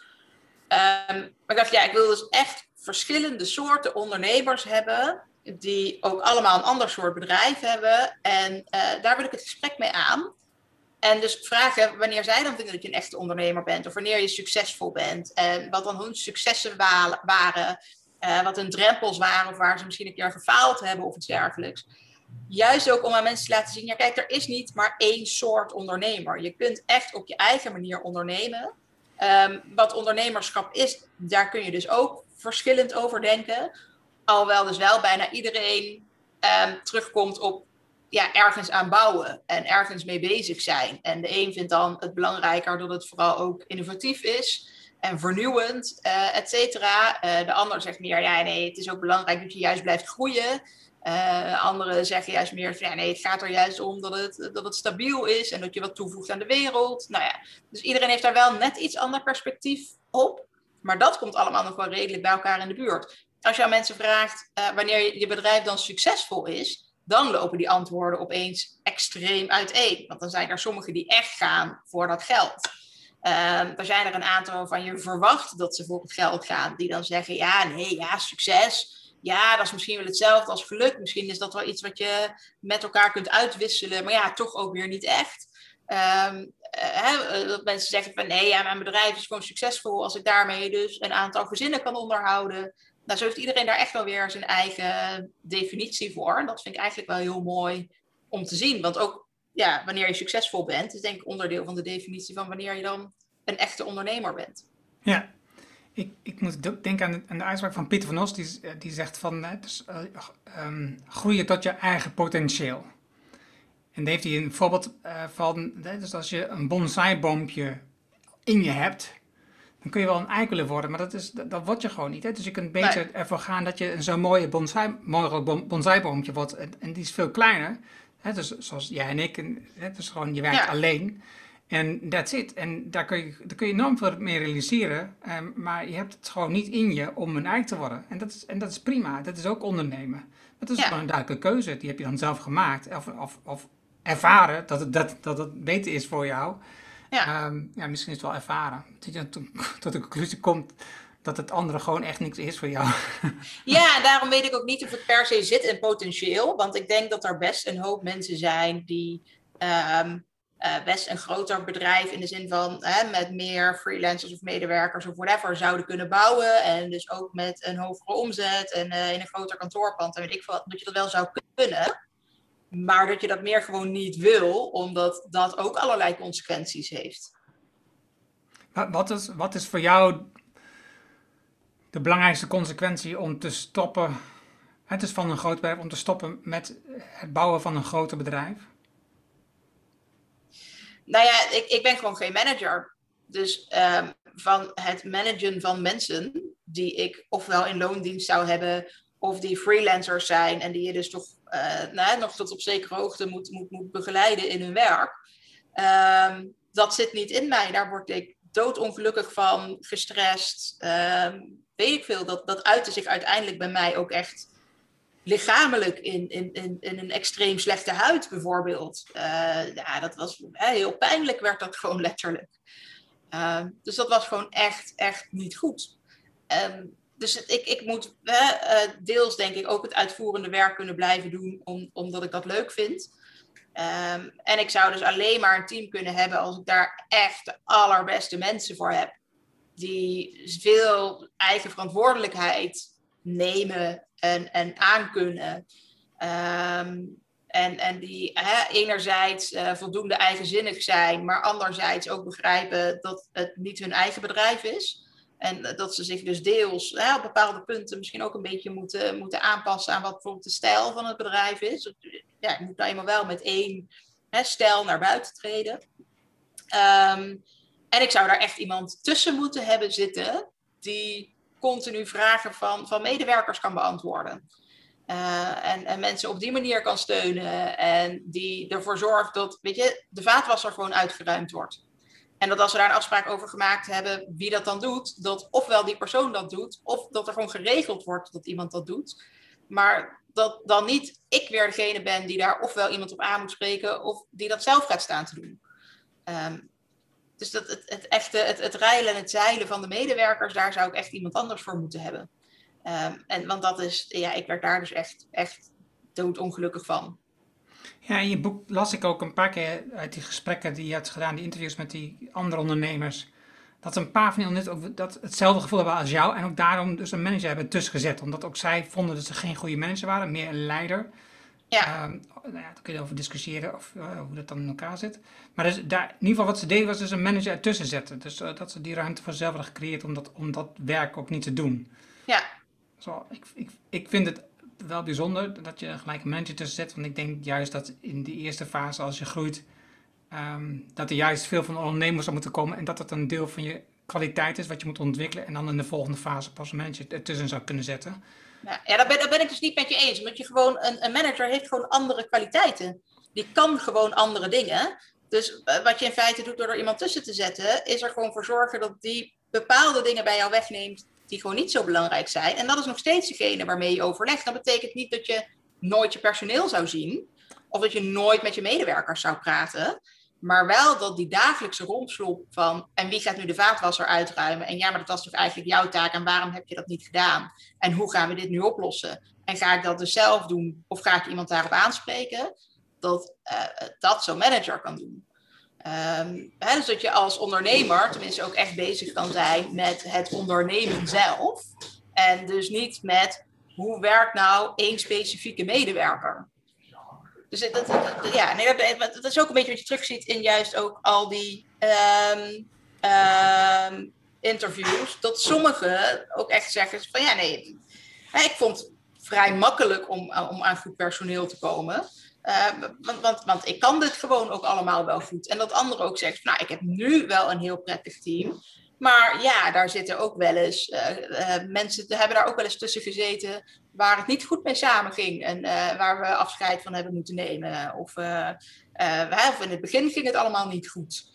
Ehm, maar ik dacht, ja, ik wil dus echt verschillende soorten ondernemers hebben, die ook allemaal een ander soort bedrijf hebben. En uh, daar wil ik het gesprek mee aan. En dus vragen wanneer zij dan vinden dat je een echte ondernemer bent, of wanneer je succesvol bent, en wat dan hun successen waren, uh, wat hun drempels waren, of waar ze misschien een keer gefaald hebben of iets dergelijks. Juist ook om aan mensen te laten zien, ja kijk, er is niet maar één soort ondernemer. Je kunt echt op je eigen manier ondernemen. Um, wat ondernemerschap is, daar kun je dus ook verschillend over denken. Alhoewel dus wel bijna iedereen um, terugkomt op ja, ergens aan bouwen en ergens mee bezig zijn. En de een vindt dan het belangrijker dat het vooral ook innovatief is en vernieuwend, uh, et cetera. Uh, de ander zegt meer, ja nee, het is ook belangrijk dat je juist blijft groeien. Uh, anderen zeggen juist meer ja, nee, het gaat er juist om dat het, dat het stabiel is en dat je wat toevoegt aan de wereld. Nou ja, dus iedereen heeft daar wel net iets ander perspectief op. Maar dat komt allemaal nog wel redelijk bij elkaar in de buurt. Als je aan mensen vraagt uh, wanneer je bedrijf dan succesvol is, dan lopen die antwoorden opeens extreem uiteen. Want dan zijn er sommigen die echt gaan voor dat geld. Uh, er zijn er een aantal waarvan je verwacht dat ze voor het geld gaan, die dan zeggen: ja, nee, ja, succes ja, dat is misschien wel hetzelfde als geluk. Misschien is dat wel iets wat je met elkaar kunt uitwisselen, maar ja, toch ook weer niet echt. Um, hè, dat mensen zeggen van nee, ja, mijn bedrijf is gewoon succesvol als ik daarmee dus een aantal gezinnen kan onderhouden. Nou, zo heeft iedereen daar echt wel weer zijn eigen definitie voor. En dat vind ik eigenlijk wel heel mooi om te zien. Want ook ja, wanneer je succesvol bent, is denk ik onderdeel van de definitie van wanneer je dan een echte ondernemer bent. Ja, ik, ik moet denken aan de, aan de uitspraak van Pieter van Os, die, eh, die zegt van uh, dus, uh, um, groeien tot je eigen potentieel. En daar heeft hij een voorbeeld uh, van, dus als je een bonsaiboompje in je hebt, dan kun je wel een eikel worden, maar dat, is, dat, dat word je gewoon niet. Hè? Dus je kunt beter nee. ervoor gaan dat je zo'n mooie bonsai, mooie bonsaiboompje wordt, en, en, die is veel kleiner. Hè? Dus zoals jij en ik, en, hè? dus gewoon je werkt ja. alleen. En that's it. En daar kun je, daar kun je enorm veel mee realiseren. Um, maar je hebt het gewoon niet in je om een eigen te worden. En dat is, en dat is prima. Dat is ook ondernemen. Dat is ja. gewoon een duidelijke keuze. Die heb je dan zelf gemaakt. Of, of, of ervaren dat het, dat, dat het beter is voor jou. Ja. Um, ja, misschien is het wel ervaren. Dat je tot, tot de conclusie komt dat het andere gewoon echt niks is voor jou. Ja, daarom weet ik ook niet of het per se zit in potentieel. Want ik denk dat er best een hoop mensen zijn die... Um, uh, best een groter bedrijf in de zin van hè, met meer freelancers of medewerkers of whatever zouden kunnen bouwen. En dus ook met een hogere omzet en uh, in een groter kantoorpand. En weet ik veel, dat je dat wel zou kunnen. Maar dat je dat meer gewoon niet wil, omdat dat ook allerlei consequenties heeft. Wat is, wat is voor jou de belangrijkste consequentie om te stoppen? Het is van een groot bedrijf om te stoppen met het bouwen van een groter bedrijf? Nou ja, ik, ik ben gewoon geen manager. Dus um, van het managen van mensen die ik ofwel in loondienst zou hebben, of die freelancers zijn en die je dus toch uh, nou, nog tot op zekere hoogte moet, moet, moet begeleiden in hun werk. Um, dat zit niet in mij. Daar word ik doodongelukkig van, gestrest. Um, weet ik veel. Dat, dat uitte zich uiteindelijk bij mij ook echt lichamelijk in, in, in, in een extreem slechte huid bijvoorbeeld. Uh, ja, dat was heel pijnlijk, werd dat gewoon letterlijk. Uh, dus dat was gewoon echt, echt niet goed. Um, dus ik, ik moet deels denk ik ook het uitvoerende werk kunnen blijven doen, om, omdat ik dat leuk vind. Um, en ik zou dus alleen maar een team kunnen hebben als ik daar echt de allerbeste mensen voor heb. Die veel eigen verantwoordelijkheid nemen en, en aankunnen. Um, en, en die enerzijds uh, voldoende eigenzinnig zijn, maar anderzijds ook begrijpen dat het niet hun eigen bedrijf is. En dat ze zich dus deels hè, op bepaalde punten misschien ook een beetje moeten, moeten aanpassen aan wat bijvoorbeeld de stijl van het bedrijf is. Ja, je moet nou eenmaal wel met één hè, stijl naar buiten treden. Um, en ik zou daar echt iemand tussen moeten hebben zitten die continu vragen van, van medewerkers kan beantwoorden. Uh, en, en, mensen op die manier kan steunen. En die ervoor zorgt dat, weet je, de vaatwasser gewoon uitgeruimd wordt. En dat als we daar een afspraak over gemaakt hebben wie dat dan doet, dat ofwel die persoon dat doet, of dat er gewoon geregeld wordt dat iemand dat doet. Maar dat dan niet ik weer degene ben die daar ofwel iemand op aan moet spreken, of die dat zelf gaat staan te doen. Um, dus dat het, het echte, het, het rijlen en het zeilen van de medewerkers, daar zou ik echt iemand anders voor moeten hebben. Um, en, want dat is, ja, ik werd daar dus echt, echt doodongelukkig van. Ja, in je boek las ik ook een paar keer uit die gesprekken die je hebt gedaan, die interviews met die andere ondernemers, dat een paar van die ondernemers ook dat hetzelfde gevoel hebben als jou en ook daarom dus een manager hebben tussen gezet. Omdat ook zij vonden dat ze geen goede manager waren, meer een leider. Ja. Um, nou ja, daar kun je over discussiëren of, uh, hoe dat dan in elkaar zit. Maar dus daar, in ieder geval wat ze deden was dus een manager ertussen zetten. Dus uh, dat ze die ruimte voor zichzelf hadden gecreëerd om dat, om dat werk ook niet te doen. Ja. Zo, ik, ik, ik vind het wel bijzonder dat je gelijk een manager tussen zet. Want ik denk juist dat in die eerste fase, als je groeit, um, dat er juist veel van ondernemers zou moeten komen. En dat dat een deel van je kwaliteit is wat je moet ontwikkelen. En dan in de volgende fase pas een manager ertussen zou kunnen zetten. Ja, ja daar, ben, ik dus niet met je eens. Omdat je gewoon, een, een manager heeft gewoon andere kwaliteiten. Die kan gewoon andere dingen. Dus uh, wat je in feite doet door er iemand tussen te zetten, is er gewoon voor zorgen dat die bepaalde dingen bij jou wegneemt die gewoon niet zo belangrijk zijn. En dat is nog steeds degene waarmee je overlegt. Dat betekent niet dat je nooit je personeel zou zien. Of dat je nooit met je medewerkers zou praten. Maar wel dat die dagelijkse rompslop van en wie gaat nu de vaatwasser uitruimen? En ja, maar dat was toch eigenlijk jouw taak en waarom heb je dat niet gedaan? En hoe gaan we dit nu oplossen? En ga ik dat dus zelf doen of ga ik iemand daarop aanspreken? Dat uh, dat zo'n manager kan doen. Um, hè, dus dat je als ondernemer tenminste ook echt bezig kan zijn met het ondernemen zelf. En dus niet met hoe werkt nou één specifieke medewerker. Dus dat, dat, ja, dat, is ook een beetje wat je terugziet in juist ook al die um, um, interviews. Dat sommigen ook echt zeggen van ja, nee, ik vond het vrij makkelijk om, om aan goed personeel te komen. Uh, want, want, want ik kan dit gewoon ook allemaal wel goed. En dat anderen ook zeggen, nou, ik heb nu wel een heel prettig team. Maar ja, daar zitten ook wel eens uh, uh, mensen, hebben daar ook wel eens tussen gezeten waar het niet goed mee samenging en waar we afscheid van hebben moeten nemen. Of, of in het begin ging het allemaal niet goed.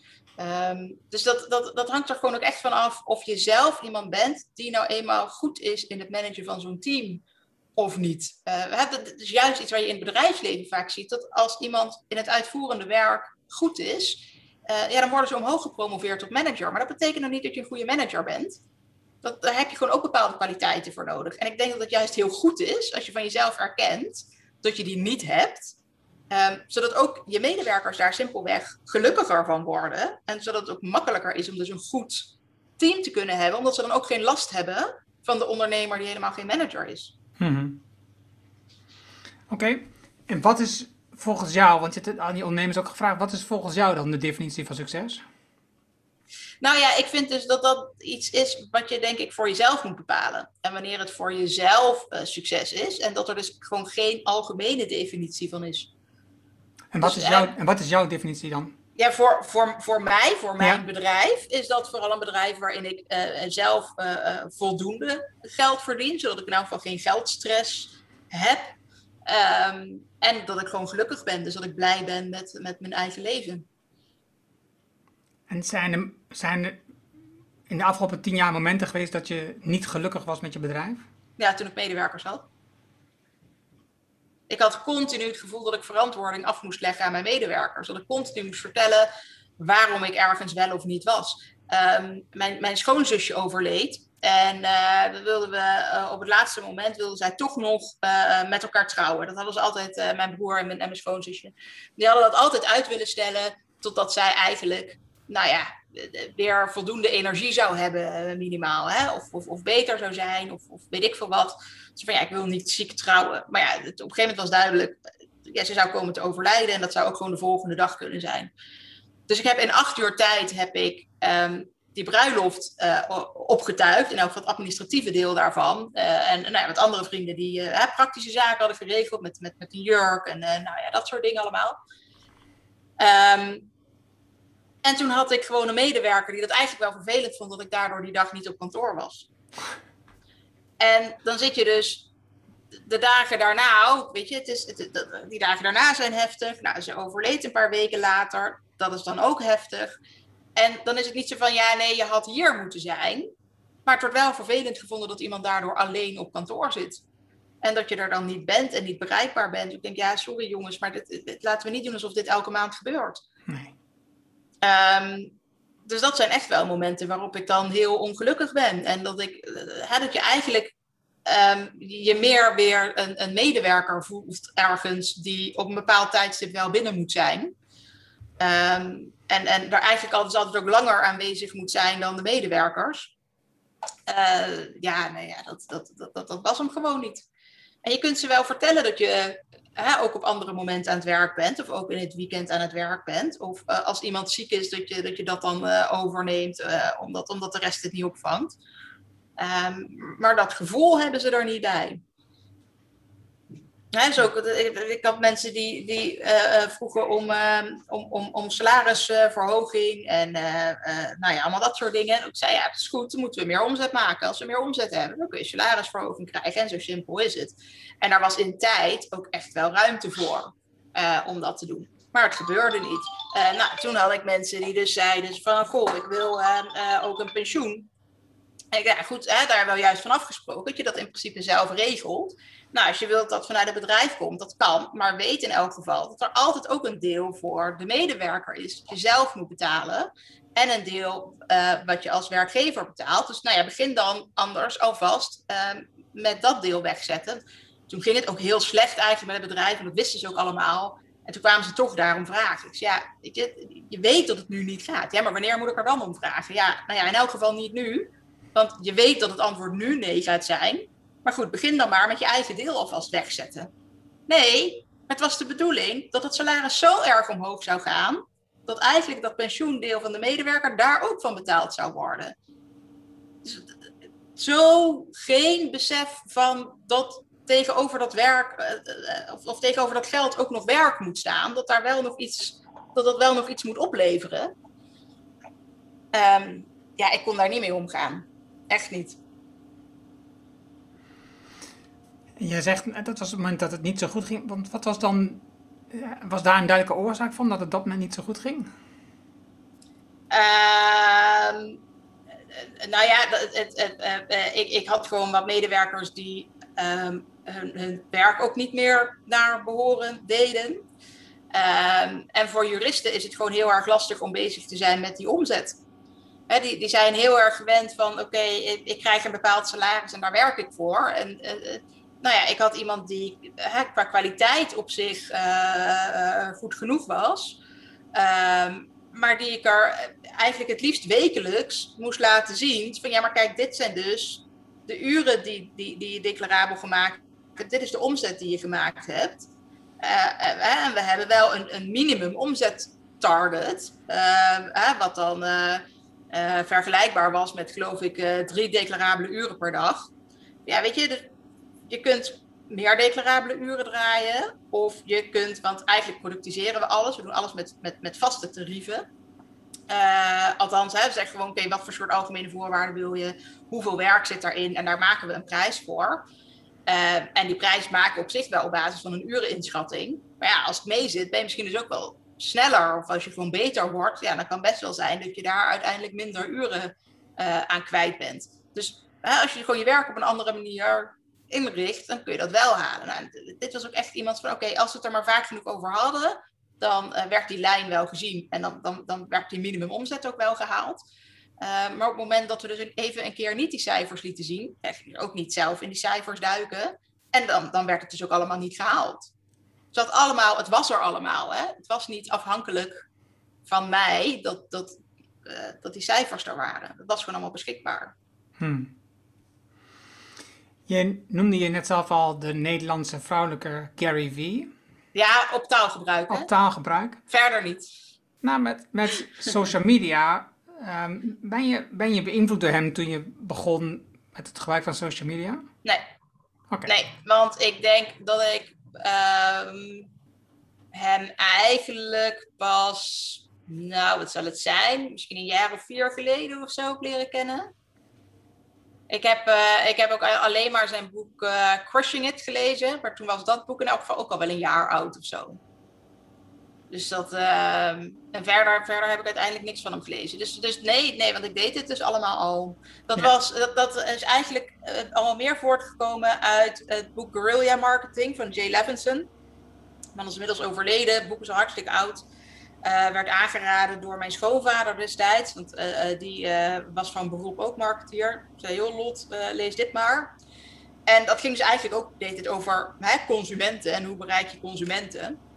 Um, dus dat, dat, dat hangt er gewoon ook echt van af of je zelf iemand bent die nou eenmaal goed is in het managen van zo'n team of niet. Dat is juist iets waar je in het bedrijfsleven vaak ziet. Dat als iemand in het uitvoerende werk goed is, uh, ja, dan worden ze omhoog gepromoveerd tot manager. Maar dat betekent nog niet dat je een goede manager bent. Dat, daar heb je gewoon ook bepaalde kwaliteiten voor nodig. En ik denk dat het juist heel goed is als je van jezelf erkent dat je die niet hebt. Um, zodat ook je medewerkers daar simpelweg gelukkiger van worden. En zodat het ook makkelijker is om dus een goed team te kunnen hebben. Omdat ze dan ook geen last hebben van de ondernemer die helemaal geen manager is. Hmm. Oké, en wat is volgens jou, want je hebt aan die ondernemers ook gevraagd, wat is volgens jou dan de definitie van succes? Nou ja, ik vind dus dat dat iets is wat je denk ik voor jezelf moet bepalen. En wanneer het voor jezelf uh, succes is en dat er dus gewoon geen algemene definitie van is. En wat, dus, is, jouw, en wat is jouw definitie dan? Ja, voor, voor, voor mij, voor mijn ja. bedrijf, is dat vooral een bedrijf waarin ik uh, zelf voldoende geld verdien, zodat ik in elk geval geen geldstress heb. Um, en dat ik gewoon gelukkig ben, dus dat ik blij ben met, met mijn eigen leven. En zijn er, zijn er in de afgelopen tien jaar momenten geweest dat je niet gelukkig was met je bedrijf? Ja, toen ik medewerkers had. Ik had continu het gevoel dat ik verantwoording af moest leggen aan mijn medewerkers. Dat ik continu moest vertellen waarom ik ergens wel of niet was. Um, mijn, mijn schoonzusje overleed. En dat wilden we uh, op het laatste moment wilden zij toch nog uh, met elkaar trouwen. Dat hadden ze altijd, mijn broer en mijn, en mijn. Die hadden dat altijd uit willen stellen totdat zij eigenlijk, nou ja, weer voldoende energie zou hebben, minimaal. Hè? Of, of, of beter zou zijn, of, of weet ik veel wat. Dus van ja, ik wil niet ziek trouwen. Maar ja, het, op een gegeven moment was duidelijk, ja, ze zou komen te overlijden en dat zou ook gewoon de volgende dag kunnen zijn. Dus ik heb in acht uur tijd heb ik um, die bruiloft uh, opgetuigd. En ook het administratieve deel daarvan. Uh, en nou ja, met andere vrienden die uh, praktische zaken hadden geregeld. Met, met, met een jurk en nou ja, dat soort dingen allemaal. Um, en toen had ik gewoon een medewerker die dat eigenlijk wel vervelend vond dat ik daardoor die dag niet op kantoor was. En dan zit je dus de dagen daarna weet je, het is, het, die dagen daarna zijn heftig. Nou, ze overleed een paar weken later. Dat is dan ook heftig. En dan is het niet zo van, ja, nee, je had hier moeten zijn. Maar het wordt wel vervelend gevonden dat iemand daardoor alleen op kantoor zit. En dat je er dan niet bent en niet bereikbaar bent. Ik denk, ja, sorry jongens, maar dit, dit, laten we niet doen alsof dit elke maand gebeurt. Nee. Um, dus dat zijn echt wel momenten waarop ik dan heel ongelukkig ben. En dat, ik, hè, dat je eigenlijk um, je meer weer een, een, medewerker voelt ergens die op een bepaald tijdstip wel binnen moet zijn. Um, en, en daar eigenlijk altijd, altijd ook langer aanwezig moet zijn dan de medewerkers. Uh, ja, nee, ja dat, dat, dat, dat, was hem gewoon niet. En je kunt ze wel vertellen dat je ook op andere momenten aan het werk bent, of ook in het weekend aan het werk bent. Of uh, als iemand ziek is, dat je dat, je dat dan uh, overneemt, omdat, omdat de rest het niet opvangt. Um, maar dat gevoel hebben ze er niet bij. Ook, ik, had mensen die, die uh, vroegen om, uh, om, om, om salarisverhoging en uh, nou ja, allemaal dat soort dingen. En ik zei, ja, het is goed, dan moeten we meer omzet maken. Als we meer omzet hebben, dan kun je salarisverhoging krijgen. En zo simpel is het. En daar was in tijd ook echt wel ruimte voor om dat te doen. Maar het gebeurde niet. nou, toen had ik mensen die dus zeiden van, goh, ik wil ook een pensioen. Ja, goed, hè, daar hebben we juist van afgesproken, dat je dat in principe zelf regelt. Nou, als je wilt dat vanuit het bedrijf komt, dat kan. Maar weet in elk geval dat er altijd ook een deel voor de medewerker is. Dat je zelf moet betalen. En een deel uh, wat je als werkgever betaalt. Dus nou ja, begin dan anders alvast uh, met dat deel wegzetten. Toen ging het ook heel slecht eigenlijk met het bedrijf. En dat wisten ze ook allemaal. En toen kwamen ze toch daarom vragen. Zei, ja, je, je weet dat het nu niet gaat. Ja, maar wanneer moet ik er dan om vragen? Ja, nou ja, in elk geval niet nu. Want je weet dat het antwoord nu nee gaat zijn. Maar goed, begin dan maar met je eigen deel alvast wegzetten. Nee, het was de bedoeling dat het salaris zo erg omhoog zou gaan, dat eigenlijk dat pensioendeel van de medewerker daar ook van betaald zou worden. Dus, zo geen besef van dat tegenover dat werk, eh, eh, of, of, tegenover dat geld ook nog werk moet staan, dat daar wel nog iets, dat dat wel nog iets moet opleveren. Um, ja, ik kon daar niet mee omgaan. Echt niet. Je zegt, dat was het moment dat het niet zo goed ging. Want wat was dan, was daar een duidelijke oorzaak van dat het dat moment niet zo goed ging? Uh, nou ja, het, het, het, uh, ik, ik had gewoon wat medewerkers die um, hun, hun, werk ook niet meer naar behoren deden. Um, en voor juristen is het gewoon heel erg lastig om bezig te zijn met die omzet. Die, die zijn heel erg gewend van, oké, ik, krijg een bepaald salaris en daar werk ik voor. En uh, nou ja, ik had iemand die qua kwaliteit op zich uh, goed genoeg was. Um, maar die ik er eigenlijk het liefst wekelijks moest laten zien. Van ja, maar kijk, dit zijn dus de uren die, die, die je declarabel gemaakt hebt. Dit is de omzet die je gemaakt hebt. En we hebben wel een, een minimum omzet target. Ehm, wat dan vergelijkbaar was met, geloof ik, drie declarabele uren per dag. Ja, weet je, je kunt meer declarabele uren draaien. Of je kunt, want eigenlijk productiseren we alles. We doen alles met, met, met vaste tarieven. Uh, althans, hè, we zeggen gewoon, oké, wat voor soort algemene voorwaarden wil je? Hoeveel werk zit daarin? En daar maken we een prijs voor. En die prijs maken we op zich wel op basis van een ureninschatting. Maar ja, als het mee zit, ben je misschien dus ook wel sneller. Of als je gewoon beter wordt, ja, dan kan best wel zijn dat je daar uiteindelijk minder uren uh, aan kwijt bent. Dus als je gewoon je werk op een andere manier inricht, dan kun je dat wel halen. Nou, dit was ook echt iemand van, oké, als we het er maar vaak genoeg over hadden, dan uh, werd die lijn wel gezien en dan, dan, dan werd die minimumomzet ook wel gehaald. Uh, maar op het moment dat we dus even een keer niet die cijfers lieten zien, ook niet zelf in die cijfers duiken, en dan, dan werd het dus ook allemaal niet gehaald. Dat allemaal, het was er allemaal. Hè? Het was niet afhankelijk van mij dat, dat, uh, dat die cijfers er waren. Dat was gewoon allemaal beschikbaar. Hmm. Je noemde je net zelf al de Nederlandse vrouwelijke Gary V. Ja, op taalgebruik. Op taalgebruik. Verder niet. Nou, met, met social media, um, ben, je, ben je beïnvloed door hem toen je begon met het gebruik van social media? Nee. Okay. Nee, want ik denk dat ik um, hem eigenlijk pas, nou, wat zal het zijn? Misschien een jaar of vier geleden of zo leren kennen. Ik heb, uh, ik heb ook alleen maar zijn boek uh, Crushing It gelezen. Maar toen was dat boek in elk geval ook al wel een jaar oud of zo. Dus dat. Uh, en verder, verder heb ik uiteindelijk niks van hem gelezen. Dus, dus nee, nee, want ik deed het dus allemaal al. Dat, ja. was, dat, dat is eigenlijk uh, allemaal meer voortgekomen uit het boek Guerrilla Marketing van Jay Levinson. Man is inmiddels overleden. Het boek is al hartstikke oud. werd aangeraden door mijn schoonvader destijds. Want die was van beroep ook marketeer. zei, joh Lot, lees dit maar. En dat ging dus eigenlijk ook deed het over hè, consumenten en hoe bereik je consumenten.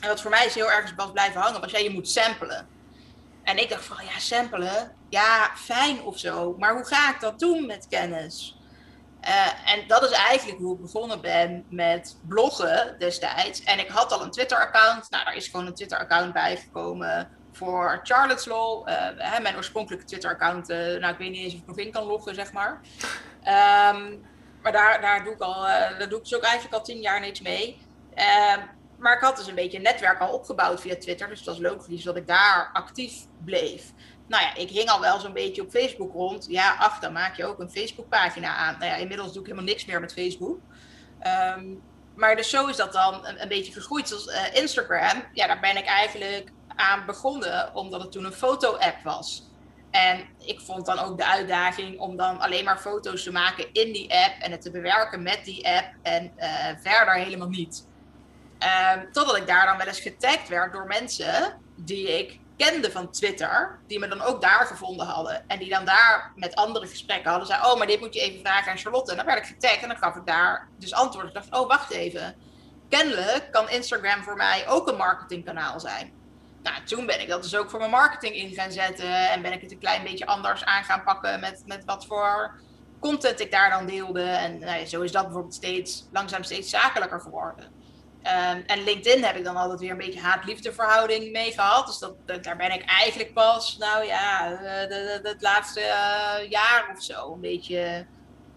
En wat voor mij is heel erg was blijven hangen, was jij je moet samplen. En ik dacht van, ja, samplen, ja, fijn of zo. Maar hoe ga ik dat doen met kennis? Uh, en dat is eigenlijk hoe ik begonnen ben met bloggen destijds. En ik had al een Twitter-account. Nou, daar is gewoon een Twitter-account bijgekomen voor Charlotte's Law. Uh, mijn oorspronkelijke Twitter-account, uh, nou, ik weet niet eens of ik nog in kan loggen, zeg maar. Um, maar daar, daar, doe ik al, daar doe ik dus ook eigenlijk al tien jaar niks mee. Maar ik had dus een beetje een netwerk al opgebouwd via Twitter. Dus het was logisch dat ik daar actief bleef. Nou ja, ik hing al wel zo'n beetje op Facebook rond. Ja, ach, dan maak je ook een Facebookpagina aan. Nou ja, inmiddels doe ik helemaal niks meer met Facebook. Um, maar dus zo is dat dan een, beetje gegroeid. Zoals uh, Instagram, ja, daar ben ik eigenlijk aan begonnen, omdat het toen een foto-app was. En ik vond dan ook de uitdaging om dan alleen maar foto's te maken in die app en het te bewerken met die app en uh, verder helemaal niet. Um, totdat ik daar dan wel eens getagd werd door mensen die ik kende van Twitter, die me dan ook daar gevonden hadden. En die dan daar met andere gesprekken hadden. Zei, oh, maar dit moet je even vragen aan Charlotte. En dan werd ik getagd en dan gaf ik daar dus antwoord. Ik dacht, oh, wacht even. Kennelijk kan Instagram voor mij ook een marketingkanaal zijn. Nou, toen ben ik dat dus ook voor mijn marketing in gaan zetten. En ben ik het een klein beetje anders aan gaan pakken met, met wat voor content ik daar dan deelde. En nou zo is dat bijvoorbeeld steeds, langzaam steeds zakelijker geworden. Um, en LinkedIn heb ik dan altijd weer een beetje haat-liefde verhouding mee gehad. Dus dat, daar ben ik eigenlijk pas, nou ja, het laatste uh, jaar of zo een beetje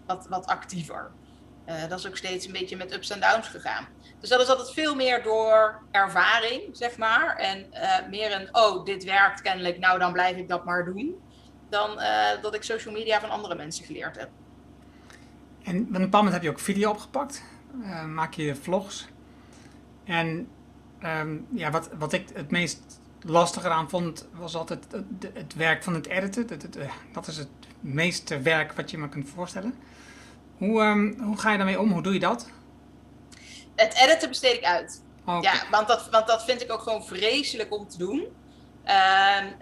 wat, wat actiever. Uh, dat is ook steeds een beetje met ups en downs gegaan. Dus dat is altijd veel meer door ervaring, zeg maar. En uh, meer een, oh, dit werkt kennelijk, nou dan blijf ik dat maar doen. Dan dat ik social media van andere mensen geleerd heb. En op een bepaald moment heb je ook video opgepakt. Maak je vlogs. En um, ja, wat, wat ik het meest lastig aan vond, was altijd het, het werk van het editen. Dat, het, dat is het meeste werk wat je me kunt voorstellen. Hoe, um, hoe ga je daarmee om? Hoe doe je dat? het editen besteed ik uit. Ja, want dat, want dat vind ik ook gewoon vreselijk om te doen. Uh,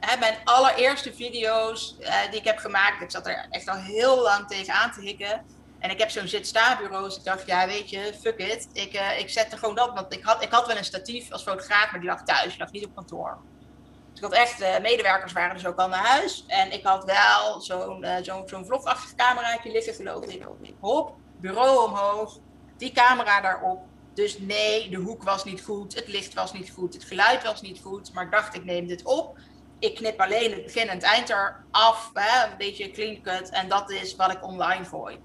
hè, mijn allereerste video's uh, die ik heb gemaakt, ik zat er echt al heel lang tegen aan te hikken. En ik heb zo'n zit-sta-bureau, dus ik dacht, ja weet je, fuck it. Ik, uh, ik zette gewoon dat, want ik had, ik had wel een statief als fotograaf, maar die lag thuis, die lag niet op kantoor. Dus ik had echt, uh, medewerkers waren dus ook al naar huis. En ik had wel zo'n zo'n zo'n vlogachtig cameraatje liggen, geloof ik. Hop, bureau omhoog, die camera daarop. Dus nee, de hoek was niet goed, het licht was niet goed, het geluid was niet goed. Maar ik dacht, ik neem dit op. Ik knip alleen het begin en het eind eraf, hè, een beetje clean cut. En dat is wat ik online gooi.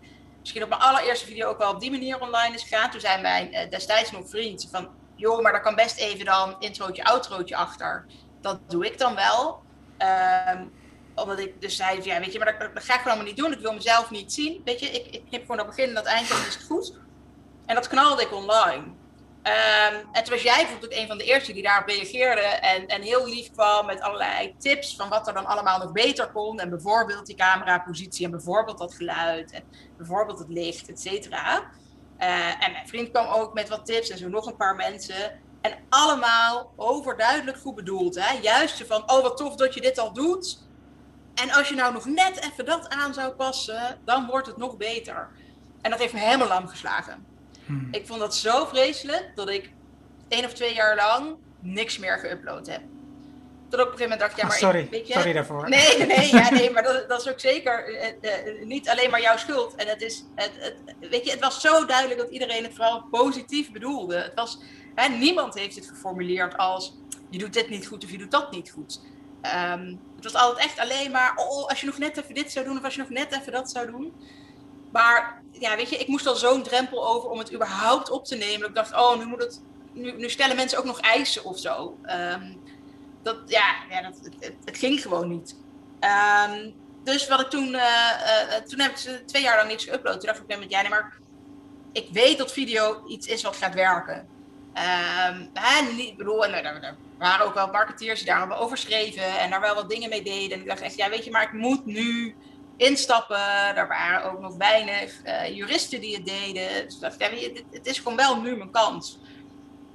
Misschien op mijn allereerste video ook wel op die manier online is gegaan. Toen zei mijn eh, destijds nog vriend van... joh, maar daar kan best even dan introotje, outrootje achter. Dat doe ik dan wel. Um, omdat ik dus zei, ja, weet je, maar dat, ga ik gewoon allemaal niet doen. Ik wil mezelf niet zien. Weet je, ik, ik knip gewoon dat begin en dat eind, dan is het goed. En dat knalde ik online. Um, en toen was jij bijvoorbeeld een van de eerste die daarop reageerde en, en heel lief kwam met allerlei tips van wat er dan allemaal nog beter kon. En bijvoorbeeld die camerapositie en bijvoorbeeld dat geluid en bijvoorbeeld het licht, et cetera. Uh, en mijn vriend kwam ook met wat tips en zo nog een paar mensen. En allemaal overduidelijk goed bedoeld. Hè? Juist van, oh wat tof dat je dit al doet. En als je nou nog net even dat aan zou passen, dan wordt het nog beter. En dat heeft me helemaal lam geslagen. Hmm. Ik vond dat zo vreselijk dat ik één of twee jaar lang niks meer geüpload heb. Op een gegeven moment dacht ik, ja, ah, maar... sorry, ik, weet je, sorry daarvoor. Nee, nee, ja, nee maar dat, dat is ook zeker uh, uh, niet alleen maar jouw schuld. En het is, het, het, weet je, het was zo duidelijk dat iedereen het vooral positief bedoelde. Het was, hè, niemand heeft het geformuleerd als, je doet dit niet goed of je doet dat niet goed. Um, het was altijd echt alleen maar, oh, als je nog net even dit zou doen of als je nog net even dat zou doen. Maar ja, weet je, ik moest al zo'n drempel over om het überhaupt op te nemen. Ik dacht, oh, nu, moet het, nu, nu stellen mensen ook nog eisen of zo. Um, dat, ja, ja dat, het, ging gewoon niet. Um, dus wat ik toen, uh, uh, toen heb ik twee jaar lang niks geüpload. Toen dacht ik met jij, maar ik weet dat video iets is wat gaat werken. Um, en er, waren ook wel marketeers die daar over schreven en daar wel wat dingen mee deden. En ik dacht echt, ja, weet je, maar ik moet nu instappen. Er waren ook nog weinig juristen die het deden. Dus dacht, ja, het, het, is gewoon wel nu mijn kans.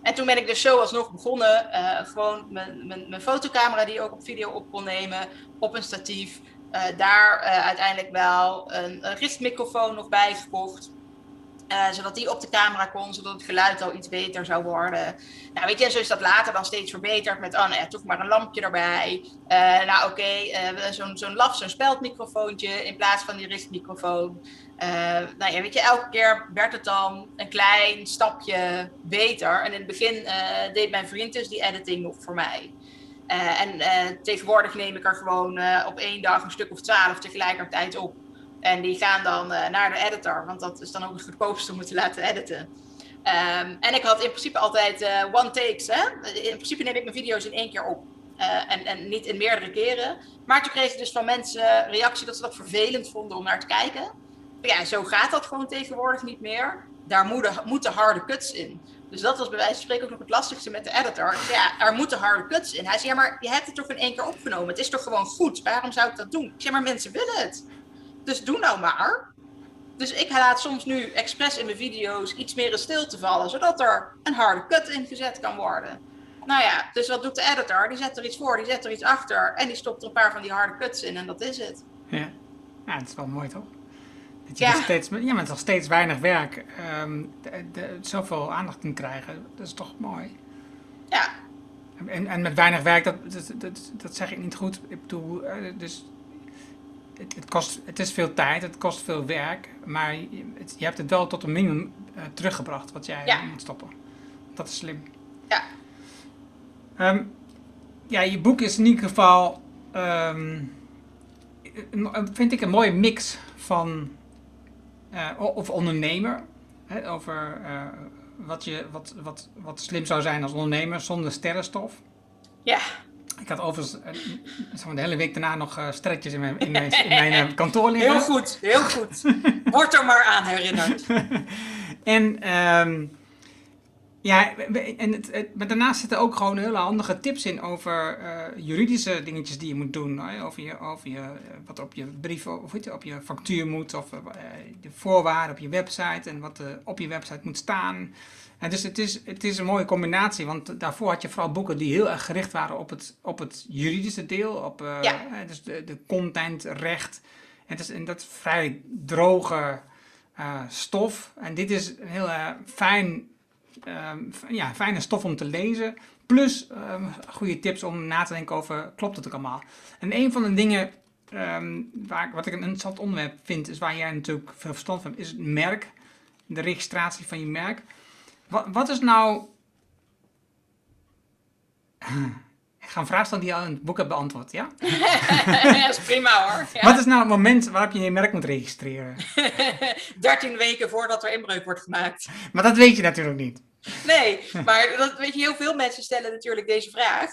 En toen ben ik de show alsnog begonnen. Uh, gewoon mijn, mijn, mijn fotocamera die ook op video op kon nemen. Op een statief. Uh, daar uh, uiteindelijk wel een, richtmicrofoon nog bij gekocht. Zodat die op de camera kon, zodat het geluid al iets beter zou worden. Nou, weet je, zo is dat later dan steeds verbeterd met, oh nou toch maar een lampje erbij. Nou oké, zo'n zo'n laf, zo'n speldmicrofoontje in plaats van die richtmicrofoon. Nou ja, weet je, elke keer werd het dan een klein stapje beter. En in het begin deed mijn vriend dus die editing nog voor mij. en tegenwoordig neem ik er gewoon op één dag een stuk of twaalf tegelijkertijd op. En die gaan dan naar de editor, want dat is dan ook het goedkoopste om te laten editen. Um, en ik had in principe altijd one takes. Hè? In principe neem ik mijn video's in één keer op. En, en niet in meerdere keren. Maar toen kreeg ik dus van mensen reactie dat ze dat vervelend vonden om naar te kijken. Ja, zo gaat dat gewoon tegenwoordig niet meer. Daar moeten, moeten harde cuts in. Dus dat was bij wijze van spreken ook nog het lastigste met de editor. Ja, er moeten harde cuts in. Hij zei, ja, maar je hebt het toch in één keer opgenomen. Het is toch gewoon goed? Waarom zou ik dat doen? Ik zei, maar mensen willen het. Dus doe nou maar. Dus ik laat soms nu expres in mijn video's iets meer in stilte vallen, zodat er een harde cut ingezet kan worden. Nou ja, dus wat doet de editor? Die zet er iets voor, die zet er iets achter en die stopt er een paar van die harde cuts in en dat is het. Ja, ja het is wel mooi toch? Dat je ja. steeds, ja, met nog steeds weinig werk um, de, de, zoveel aandacht kunt krijgen. Dat is toch mooi? Ja. En, en met weinig werk, dat, dat, dat, dat zeg ik niet goed. Ik bedoel, eh, dus het, het, kost, het is veel tijd, het kost veel werk, maar je, je hebt het wel tot een minimum uh, teruggebracht wat jij ja. moet stoppen. Dat is slim. Ja. Um, ja, je boek is in ieder geval, um, vind ik een mooie mix van, of ondernemer, hè, over uh, wat, je, wat, wat, wat slim zou zijn als ondernemer zonder sterrenstof. Ja. Ik had overigens uh, de hele week daarna nog uh, sterretjes in mijn, in mijn, in mijn uh, kantoor liggen. Heel goed, heel goed. Word er maar aan herinnerd. en um, ja, en het, het, maar daarnaast zitten ook gewoon hele handige tips in over juridische dingetjes die je moet doen. Over, je, over je, wat op je brief of je, op je factuur moet, of de voorwaarden op je website en wat op je website moet staan. En dus het is, het is een mooie combinatie, want daarvoor had je vooral boeken die heel erg gericht waren op het, op het juridische deel, op ja. dus de, de contentrecht. En, het is, en dat is vrij droge stof. En dit is een heel fijn, um, ja, fijne stof om te lezen. Plus um, goede tips om na te denken over, klopt het ook allemaal? En een van de dingen um, waar, wat ik een interessant onderwerp vind, is waar jij natuurlijk veel verstand van hebt, is het merk. De registratie van je merk. Wat, wat is nou. Ik ga een vraag stellen die je al in het boek hebt beantwoord, ja? ja, dat is prima hoor. Ja. Wat is nou het moment waarop je je merk moet registreren? 13 weken voordat er inbreuk wordt gemaakt. Maar dat weet je natuurlijk niet. Nee, maar dat weet je, heel veel mensen stellen natuurlijk deze vraag.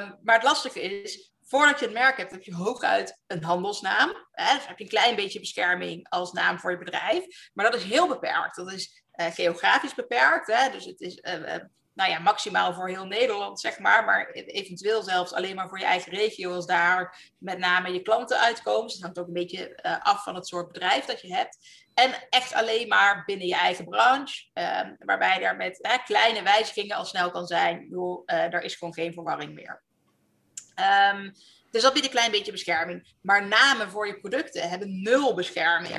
Um, maar het lastige is, voordat je het merk hebt, heb je hooguit een handelsnaam. Hè? Dus heb je een klein beetje bescherming als naam voor je bedrijf. Maar dat is heel beperkt. Dat is uh, geografisch beperkt. Hè? Dus het is uh, nou ja, maximaal voor heel Nederland, zeg maar. Maar eventueel zelfs alleen maar voor je eigen regio, als daar met name je klanten uitkomen. Dus het hangt ook een beetje uh, af van het soort bedrijf dat je hebt. En echt alleen maar binnen je eigen branche. Um, waarbij er met kleine wijzigingen al snel kan zijn. Joh, er is gewoon geen verwarring meer. Um, dus dat biedt een klein beetje bescherming. Maar namen voor je producten hebben nul bescherming.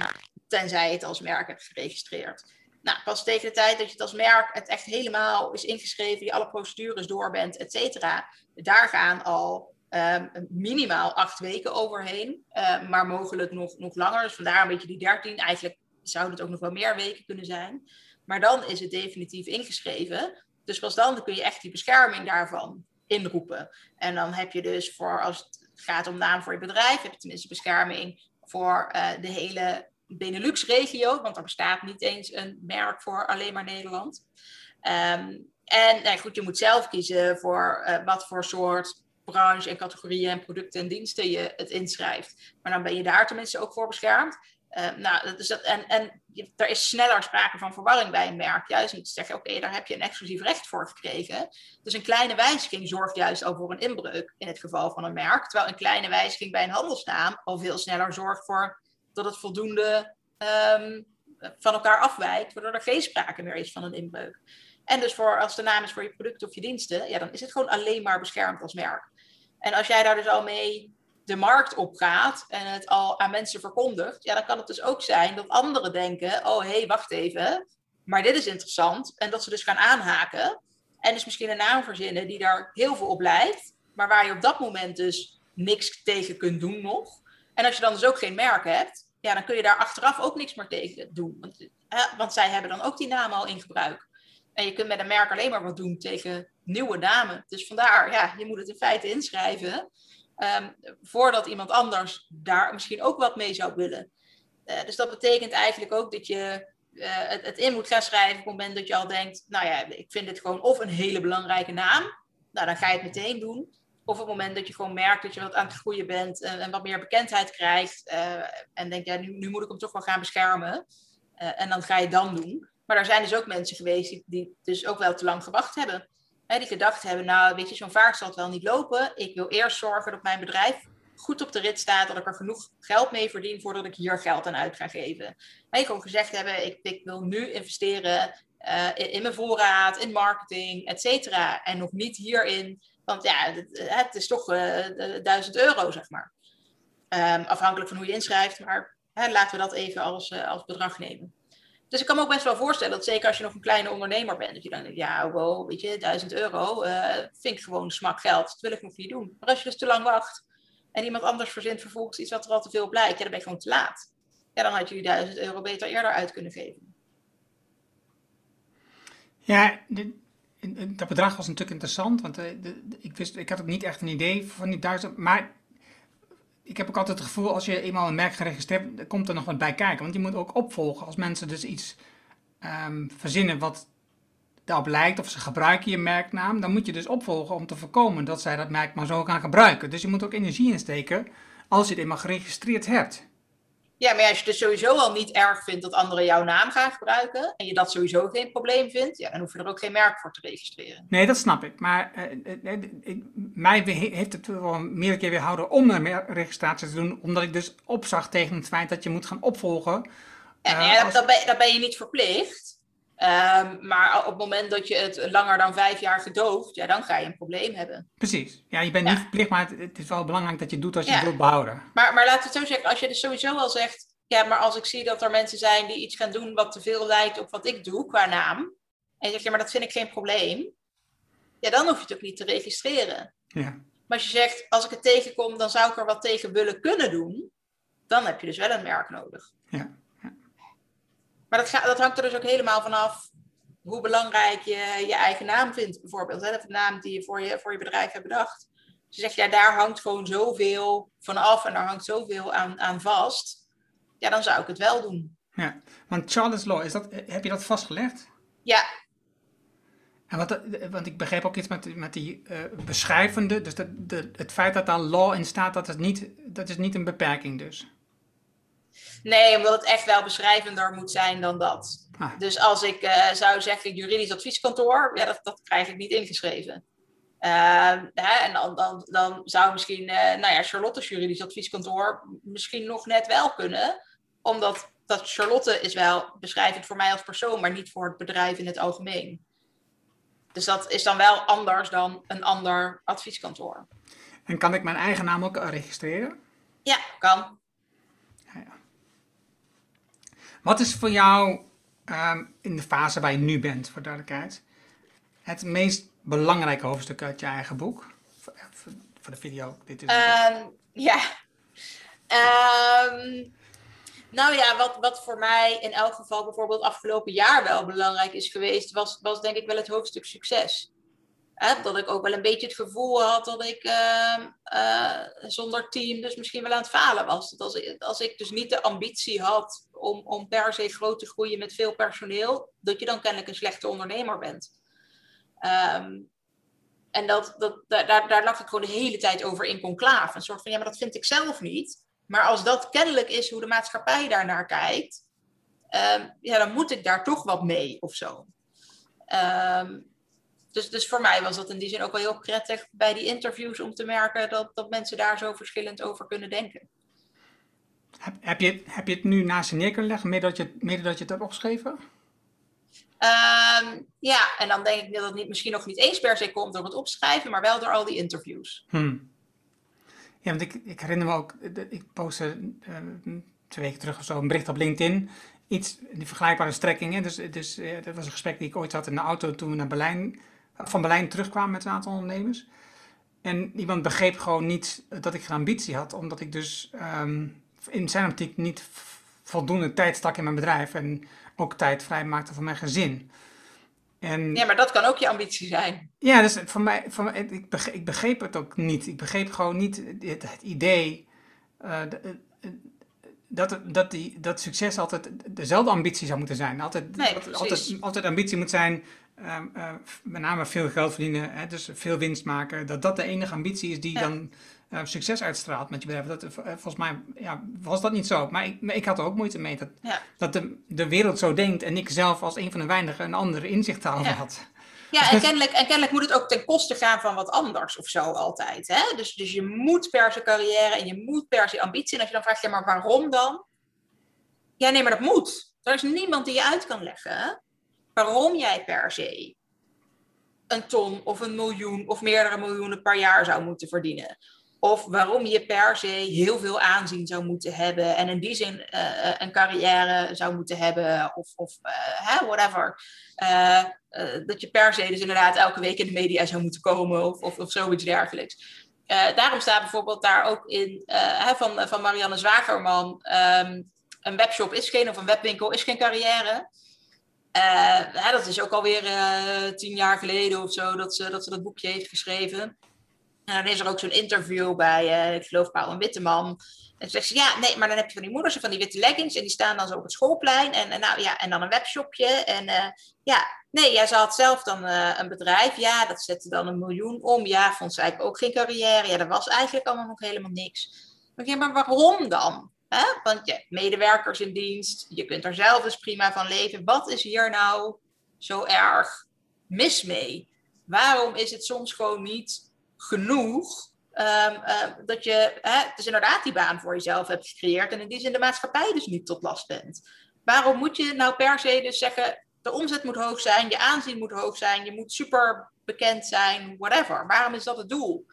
Tenzij je het als merk hebt geregistreerd. Nou, pas tegen de tijd dat je het als merk het echt helemaal is ingeschreven, je alle procedures door bent, et cetera. Daar gaan al um, minimaal acht weken overheen, uh, maar mogelijk nog, nog langer. Dus vandaar een beetje die dertien. Eigenlijk zouden het ook nog wel meer weken kunnen zijn. Maar dan is het definitief ingeschreven. Dus pas dan kun je echt die bescherming daarvan inroepen. En dan heb je dus voor, als het gaat om naam voor je bedrijf, heb je tenminste bescherming voor uh, de hele Benelux-regio, want er bestaat niet eens een merk voor alleen maar Nederland. Um, en nou goed, je moet zelf kiezen voor uh, wat voor soort branche en categorieën en producten en diensten je het inschrijft. Maar dan ben je daar tenminste ook voor beschermd. Uh, nou, dat is dat, en, en er is sneller sprake van verwarring bij een merk. Juist niet te zeggen, oké, daar heb je een exclusief recht voor gekregen. Dus een kleine wijziging zorgt juist al voor een inbreuk in het geval van een merk. Terwijl een kleine wijziging bij een handelsnaam al veel sneller zorgt voor dat het voldoende um, van elkaar afwijkt, waardoor er geen sprake meer is van een inbreuk. En dus voor, als de naam is voor je producten of je diensten, ja, dan is het gewoon alleen maar beschermd als merk. En als jij daar dus al mee de markt op gaat en het al aan mensen verkondigt, ja, dan kan het dus ook zijn dat anderen denken: oh hé, hey, wacht even, maar dit is interessant. En dat ze dus gaan aanhaken en dus misschien een naam verzinnen die daar heel veel op lijkt, maar waar je op dat moment dus niks tegen kunt doen nog. En als je dan dus ook geen merk hebt, ja, dan kun je daar achteraf ook niks meer tegen doen. Want, want zij hebben dan ook die naam al in gebruik. En je kunt met een merk alleen maar wat doen tegen nieuwe namen. Dus vandaar, ja, je moet het in feite inschrijven. Ehm, voordat iemand anders daar misschien ook wat mee zou willen. Uh, dus dat betekent eigenlijk ook dat je uh, het, het, in moet gaan schrijven op het moment dat je al denkt, nou ja, ik vind dit gewoon of een hele belangrijke naam. Nou, dan ga je het meteen doen. Of op het moment dat je gewoon merkt dat je wat aan het groeien bent en, en wat meer bekendheid krijgt. Uh, en denk, ja, nu, nu, moet ik hem toch wel gaan beschermen. en dan ga je dan doen. Maar er zijn dus ook mensen geweest die, dus ook wel te lang gewacht hebben. Hè, die gedacht hebben, nou weet je, zo'n vaart zal het wel niet lopen. Ik wil eerst zorgen dat mijn bedrijf goed op de rit staat, dat ik er genoeg geld mee verdien voordat ik hier geld aan uit ga geven. En gewoon gezegd hebben, ik, ik wil nu investeren in, in, mijn voorraad, in marketing, et cetera. En nog niet hierin, want ja, het, het is toch uh, 1000 euro, zeg maar. Um, afhankelijk van hoe je inschrijft, maar hè, laten we dat even als, uh, als bedrag nemen. Dus ik kan me ook best wel voorstellen dat zeker als je nog een kleine ondernemer bent, dat je dan denkt, ja, wow, weet je, 1000 euro uh, vind ik gewoon smak geld. Dat wil ik nog niet doen. Maar als je dus te lang wacht en iemand anders verzint vervolgens iets wat er al te veel blijkt, ja, dan ben je gewoon te laat. Ja, dan had je die 1000 euro beter eerder uit kunnen geven. Ja, dat bedrag was natuurlijk interessant, want de, ik, wist, ik had ook niet echt een idee van die 1000, maar ik heb ook altijd het gevoel, als je eenmaal een merk geregistreerd hebt, komt er nog wat bij kijken. Want je moet ook opvolgen als mensen dus iets um, verzinnen wat daarop lijkt, of ze gebruiken je merknaam, dan moet je dus opvolgen om te voorkomen dat zij dat merk maar zo gaan gebruiken. Dus je moet ook energie insteken als je het eenmaal geregistreerd hebt. Ja, maar als je dus sowieso al niet erg vindt dat anderen jouw naam gaan gebruiken en je dat sowieso geen probleem vindt, ja, dan hoef je er ook geen merk voor te registreren. Nee, dat snap ik. Maar uh, uh, mij heeft het wel meerdere keer weerhouden om een registratie te doen, omdat ik dus opzag tegen het feit dat je moet gaan opvolgen. Ja, nee, als... dat, ben, dat ben je niet verplicht. Um, maar op het moment dat je het langer dan vijf jaar gedoogt, ja, dan ga je een probleem hebben. Precies. Ja, je bent niet verplicht, maar het, het, is wel belangrijk dat je doet als je het wilt behouden. Maar, maar laten we het zo zeggen, als je dus sowieso al zegt, ja, maar als ik zie dat er mensen zijn die iets gaan doen wat te veel lijkt op wat ik doe qua naam, en je zegt, ja, maar dat vind ik geen probleem, ja, dan hoef je het ook niet te registreren. Ja. Maar als je zegt, als ik het tegenkom, dan zou ik er wat tegen willen kunnen doen, dan heb je dus wel een merk nodig. Ja. Maar dat, gaat, dat hangt er dus ook helemaal vanaf hoe belangrijk je je eigen naam vindt, bijvoorbeeld. Hè? De naam die je voor, je voor je bedrijf hebt bedacht. Dus je zegt, ja, daar hangt gewoon zoveel van af en daar hangt zoveel aan, aan vast. Ja, dan zou ik het wel doen. Ja, want Charles Law, is dat, heb je dat vastgelegd? Ja. En wat, want ik begreep ook iets met, met die uh, beschrijvende, dus de, het feit dat daar law in staat, dat is, niet, dat is niet een beperking dus. Nee, omdat het echt wel beschrijvender moet zijn dan dat. Ah. Dus als ik uh, zou zeggen juridisch advieskantoor, ja, dat, dat krijg ik niet ingeschreven. Uh, hè, en dan, dan, dan zou misschien, uh, nou ja, Charlotte's juridisch advieskantoor misschien nog net wel kunnen. Omdat dat Charlotte is wel beschrijvend voor mij als persoon, maar niet voor het bedrijf in het algemeen. Dus dat is dan wel anders dan een ander advieskantoor. En kan ik mijn eigen naam ook registreren? Ja, kan. Wat is voor jou um, in de fase waar je nu bent, voor duidelijkheid, het meest belangrijke hoofdstuk uit je eigen boek? Voor, voor de video. Dit is um, ja. Um, nou ja, wat, wat voor mij in elk geval bijvoorbeeld afgelopen jaar wel belangrijk is geweest, was, was denk ik wel het hoofdstuk succes. Hè, dat ik ook wel een beetje het gevoel had dat ik uh, zonder team dus misschien wel aan het falen was. Dat als, als ik dus niet de ambitie had om, om per se groot te groeien met veel personeel, dat je dan kennelijk een slechte ondernemer bent. Um, en dat, dat, daar, daar lag ik gewoon de hele tijd over in conclave. Een soort van, ja, maar dat vind ik zelf niet. Maar als dat kennelijk is hoe de maatschappij daar naar kijkt, um, ja, dan moet ik daar toch wat mee of zo. Um, dus, dus voor mij was dat in die zin ook wel heel prettig bij die interviews om te merken dat, dat mensen daar zo verschillend over kunnen denken. Heb, heb, je, heb je het nu naast je neer kunnen leggen, mede dat je, mede dat je het hebt opgeschreven? Ehm, ja, en dan denk ik dat het niet, misschien nog niet eens per se komt door het opschrijven, maar wel door al die interviews. Hmm. Ja, want ik, ik herinner me ook, ik postte uh, twee weken terug of zo een bericht op LinkedIn. Iets, die vergelijkbare strekkingen. Dus, dus uh, dat was een gesprek die ik ooit had in de auto toen we naar Berlijn, van Berlijn terugkwamen met een aantal ondernemers. En iemand begreep gewoon niet dat ik geen ambitie had, omdat ik dus um, in zijn optiek niet voldoende tijd stak in mijn bedrijf en ook tijd vrij maakte voor mijn gezin. En, ja, maar dat kan ook je ambitie zijn. Ja, dus voor mij, voor mij ik, begreep, ik begreep het ook niet. Ik begreep gewoon niet het, het idee uh, dat, dat, die, dat succes altijd dezelfde ambitie zou moeten zijn. Altijd, nee, altijd, altijd, ambitie moet zijn, uh, uh, met name veel geld verdienen, hè, dus veel winst maken. Dat dat de enige ambitie is die dan uh, succes uitstraalt met je bedrijf. Dat, uh, volgens mij ja, was dat niet zo. Maar ik, ik had er ook moeite mee dat, ja. dat de, de wereld zo denkt en ik zelf als een van de weinigen een andere inzicht ja. had. Ja, en kennelijk, en kennelijk moet het ook ten koste gaan van wat anders of zo altijd. Hè? Dus, dus je moet per se carrière en je moet per se ambitie. En als je dan vraagt, ja, maar waarom dan? Ja, nee, maar dat moet. Er is niemand die je uit kan leggen waarom jij per se een ton of een miljoen of meerdere miljoenen per jaar zou moeten verdienen. Of waarom je per se heel veel aanzien zou moeten hebben en in die zin uh, een carrière zou moeten hebben of, of uh, whatever. Dat je per se dus inderdaad elke week in de media zou moeten komen of, of, of zoiets dergelijks. daarom staat bijvoorbeeld daar ook in van, van Marianne Zwagerman, um, een webshop is geen of een webwinkel is geen carrière. dat is ook alweer tien jaar geleden of zo dat ze, dat ze dat boekje heeft geschreven. En dan is er ook zo'n interview bij, uh, ik geloof, Paul en Witteman. En dan zegt ze, ja, nee, maar dan heb je van die moeders van die witte leggings. En die staan dan zo op het schoolplein. En, en nou, ja, en dan een webshopje. En uh, ja, nee, ja, ze had zelf dan uh, een bedrijf. Ja, dat zette dan een miljoen om. Ja, vond ze eigenlijk ook geen carrière. Ja, dat was eigenlijk allemaal nog helemaal niks. Maar, maar waarom dan? Want je hebt medewerkers in dienst. Je kunt er zelf dus prima van leven. Wat is hier nou zo erg mis mee? Waarom is het soms gewoon niet genoeg um, uh, dat je hè, dus inderdaad die baan voor jezelf hebt gecreëerd en in die zin de maatschappij dus niet tot last bent. Waarom moet je nou per se dus zeggen, de omzet moet hoog zijn, je aanzien moet hoog zijn, je moet super bekend zijn, whatever. Waarom is dat het doel?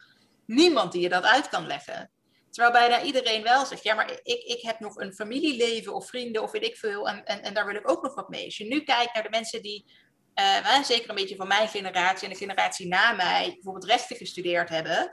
Niemand die je dat uit kan leggen. Terwijl bijna iedereen wel zegt, ja, maar ik, ik heb nog een familieleven of vrienden of weet ik veel, en, en, en daar wil ik ook nog wat mee. Als je nu kijkt naar de mensen die uh, zeker een beetje van mijn generatie en de generatie na mij, bijvoorbeeld rechten gestudeerd hebben,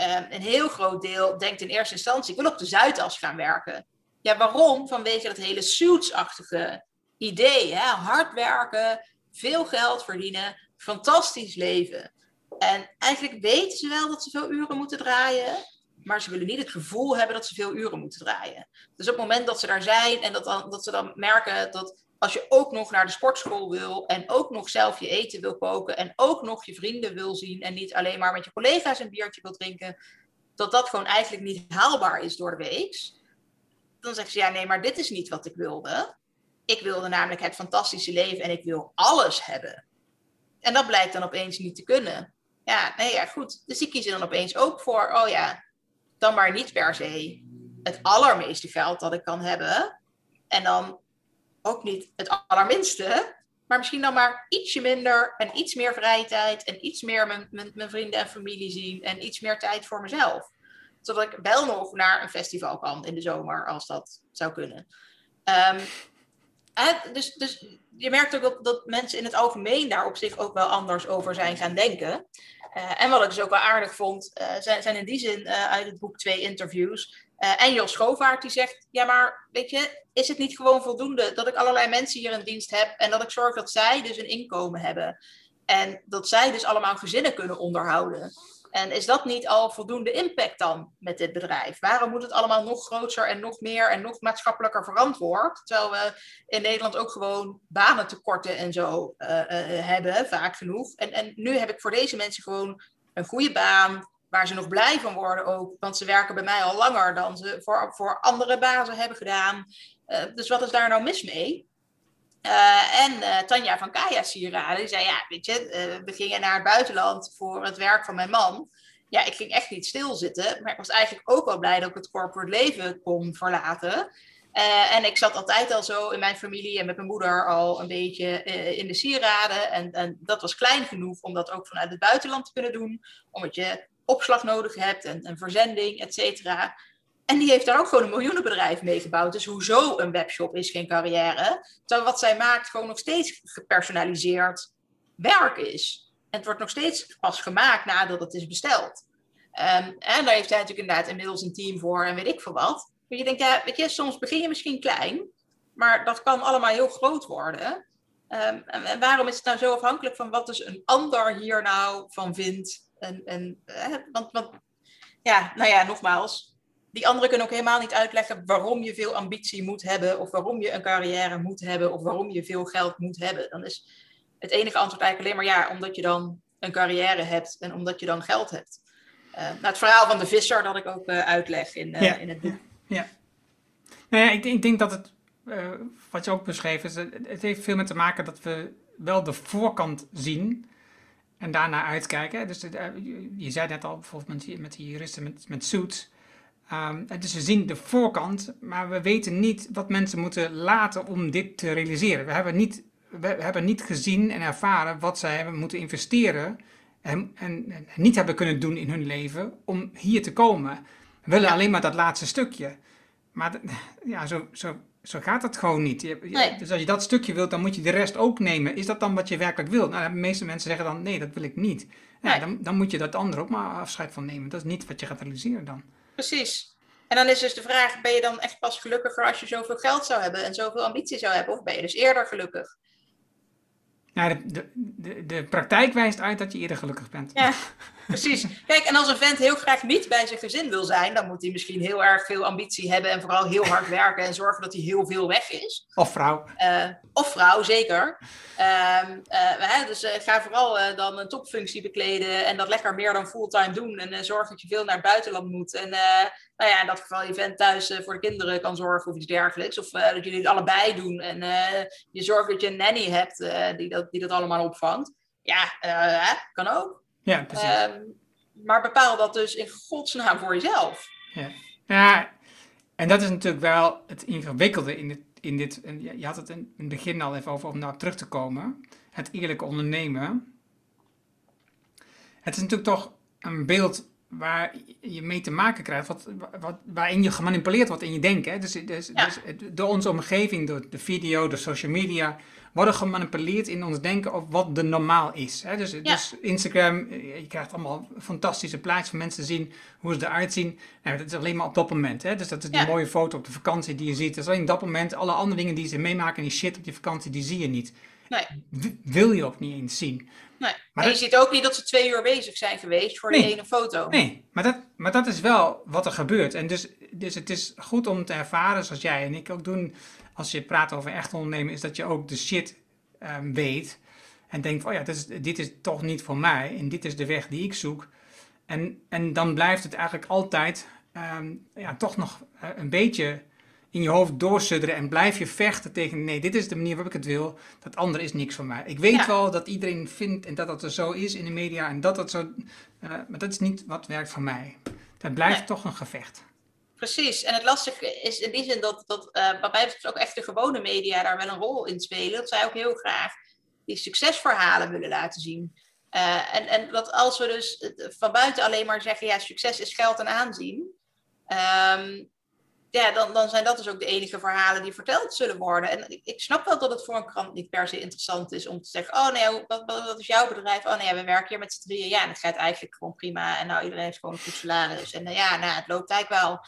uh, een heel groot deel denkt in eerste instantie, ik wil op de Zuidas gaan werken. Ja, waarom? Vanwege dat hele suits-achtige idee. Hè? Hard werken, veel geld verdienen, fantastisch leven. En eigenlijk weten ze wel dat ze veel uren moeten draaien, maar ze willen niet het gevoel hebben dat ze veel uren moeten draaien. Dus op het moment dat ze daar zijn en dat, dat ze dan merken dat als je ook nog naar de sportschool wil en ook nog zelf je eten wil koken en ook nog je vrienden wil zien en niet alleen maar met je collega's een biertje wil drinken, dat dat gewoon eigenlijk niet haalbaar is door de week. Dan zeggen ze ja, nee, maar dit is niet wat ik wilde. Ik wilde namelijk het fantastische leven en ik wil alles hebben. En dat blijkt dan opeens niet te kunnen. Ja, nee, ja, goed. Dus die kiezen dan opeens ook voor, oh ja, dan maar niet per se het allermeeste geld dat ik kan hebben. En dan ook niet het allerminste, maar misschien dan maar ietsje minder en iets meer vrije tijd en iets meer mijn, mijn, mijn vrienden en familie zien en iets meer tijd voor mezelf. Zodat ik wel nog naar een festival kan in de zomer, als dat zou kunnen. Um, dus, dus je merkt ook dat, mensen in het algemeen daar op zich ook wel anders over zijn gaan denken. Uh, en wat ik dus ook wel aardig vond, uh, zijn, zijn, in die zin uh, uit het boek twee interviews. en Jos Schovaart die zegt, ja maar weet je, is het niet gewoon voldoende dat ik allerlei mensen hier in dienst heb en dat ik zorg dat zij dus een inkomen hebben. En dat zij dus allemaal gezinnen kunnen onderhouden. En is dat niet al voldoende impact dan met dit bedrijf? Waarom moet het allemaal nog groter en nog meer en nog maatschappelijker verantwoord? Terwijl we in Nederland ook gewoon banentekorten en zo uh, uh, hebben, vaak genoeg. En, en nu heb ik voor deze mensen gewoon een goede baan, waar ze nog blij van worden ook. Want ze werken bij mij al langer dan ze voor, voor andere bazen hebben gedaan. Uh, dus wat is daar nou mis mee? Uh, en uh, Tanja van Kaya Sieraden, die zei, ja, weet je, we gingen naar het buitenland voor het werk van mijn man. Ja, ik ging echt niet stilzitten, maar ik was eigenlijk ook wel blij dat ik het corporate leven kon verlaten. En ik zat altijd al zo in mijn familie en met mijn moeder al een beetje in de sieraden. En, en, dat was klein genoeg om dat ook vanuit het buitenland te kunnen doen. Omdat je opslag nodig hebt en, en verzending, et cetera. En die heeft daar ook gewoon een miljoenenbedrijf mee gebouwd. Dus hoezo een webshop is geen carrière? Terwijl wat zij maakt gewoon nog steeds gepersonaliseerd werk is. En het wordt nog steeds pas gemaakt nadat het is besteld. Um, en daar heeft hij natuurlijk inderdaad inmiddels een team voor en weet ik veel wat. Maar je denkt, ja, weet je, soms begin je misschien klein, maar dat kan allemaal heel groot worden. En, en, waarom is het nou zo afhankelijk van wat dus een ander hier nou van vindt? En, en, eh, want, want, ja, nou ja, nogmaals, die anderen kunnen ook helemaal niet uitleggen waarom je veel ambitie moet hebben, of waarom je een carrière moet hebben, of waarom je veel geld moet hebben. Dan is het enige antwoord eigenlijk alleen maar ja, omdat je dan een carrière hebt en omdat je dan geld hebt. Uh, nou, het verhaal van de visser dat ik ook uh, uitleg in, uh, ja. in het boek. Ja. Nou ja, ik, ik denk dat het, wat je ook beschreef, is, het heeft veel met te maken dat we wel de voorkant zien en daarna uitkijken. Dus je zei net al, bijvoorbeeld met, met die juristen met, met suits. Um, dus we zien de voorkant, maar we weten niet wat mensen moeten laten om dit te realiseren. We hebben niet, we hebben niet gezien en ervaren wat zij hebben moeten investeren en, en, en, niet hebben kunnen doen in hun leven om hier te komen. We willen alleen maar dat laatste stukje. Maar ja, zo, zo, zo gaat het gewoon niet. Je, nee. Dus als je dat stukje wilt, dan moet je de rest ook nemen. Is dat dan wat je werkelijk wilt? Nou, de meeste mensen zeggen dan, nee, dat wil ik niet. Ja, Nee. dan, dan moet je dat andere ook maar afscheid van nemen. Dat is niet wat je gaat realiseren dan. Precies. En dan is dus de vraag, ben je dan echt pas gelukkiger als je zoveel geld zou hebben en zoveel ambitie zou hebben? Of ben je dus eerder gelukkig? Ja, de, de, de, de praktijk wijst uit dat je eerder gelukkig bent. Ja, precies. Kijk, en als een vent heel graag niet bij zijn gezin wil zijn, dan moet hij misschien heel erg veel ambitie hebben en vooral heel hard werken en zorgen dat hij heel veel weg is. Of vrouw. Uh, of vrouw, zeker. Uh, uh, dus ga vooral dan een topfunctie bekleden en dat lekker meer dan fulltime doen. En zorg dat je veel naar het buitenland moet. En nou ja, in dat geval je vent thuis voor de kinderen kan zorgen of iets dergelijks. Of dat jullie het allebei doen. En je zorgt dat je een nanny hebt die, dat, die dat allemaal opvangt. Ja, kan ook. Ja, precies. maar bepaal dat dus in godsnaam voor jezelf. Ja. ja, en dat is natuurlijk wel het ingewikkelde in het in dit, en je had het in het begin al even over om naar terug te komen, het eerlijke ondernemen. Het is natuurlijk toch een beeld waar je mee te maken krijgt, wat, wat, waarin je gemanipuleerd wordt in je denken. Hè? Dus, dus, Ja. dus door onze omgeving, door de video, de social media, worden gemanipuleerd in ons denken op wat de normaal is. Hè? Dus, dus Instagram, je krijgt allemaal fantastische plaatjes van mensen te zien hoe ze eruit zien. Nou, dat is alleen maar op dat moment. Hè? Dus dat is die Ja. mooie foto op de vakantie die je ziet. Dat is alleen dat moment. Alle andere dingen die ze meemaken, die shit op die vakantie, die zie je niet. Nee. Wil je ook niet eens zien. Nee. Maar en dat- je ziet ook niet dat ze twee uur bezig zijn geweest voor die Nee. ene foto. Nee, maar dat, maar dat is wel wat er gebeurt. En dus, dus het is goed om te ervaren, zoals jij en ik ook doen, als je praat over echt ondernemen, is dat je ook de shit ehm, weet. En denkt, oh ja, dit is, dit is toch niet voor mij. En dit is de weg die ik zoek. En, en dan blijft het eigenlijk altijd ehm, ja, toch nog eh, een beetje in je hoofd doorsudderen. En blijf je vechten tegen, nee, dit is de manier waarop ik het wil. Dat andere is niks voor mij. Ik weet Ja. wel dat iedereen vindt en dat dat er zo is in de media. En dat dat zo... eh, maar dat is niet wat werkt voor mij. Dat blijft Nee. toch een gevecht. Precies. En het lastige is in die zin dat, dat uh, wat mij ook echt de gewone media daar wel een rol in spelen. Dat zij ook heel graag die succesverhalen willen laten zien. Uh, en, en dat als we dus van buiten alleen maar zeggen, ja, succes is geld en aanzien. Um, ja, dan, dan zijn dat dus ook de enige verhalen die verteld zullen worden. En ik, snap wel dat het voor een krant niet per se interessant is om te zeggen: Oh nee, wat, wat, is jouw bedrijf? Oh nee, we werken hier met z'n drieën. Ja, en het gaat eigenlijk gewoon prima. En nou, iedereen heeft gewoon een goed salaris. En uh, ja, nou, het loopt eigenlijk wel.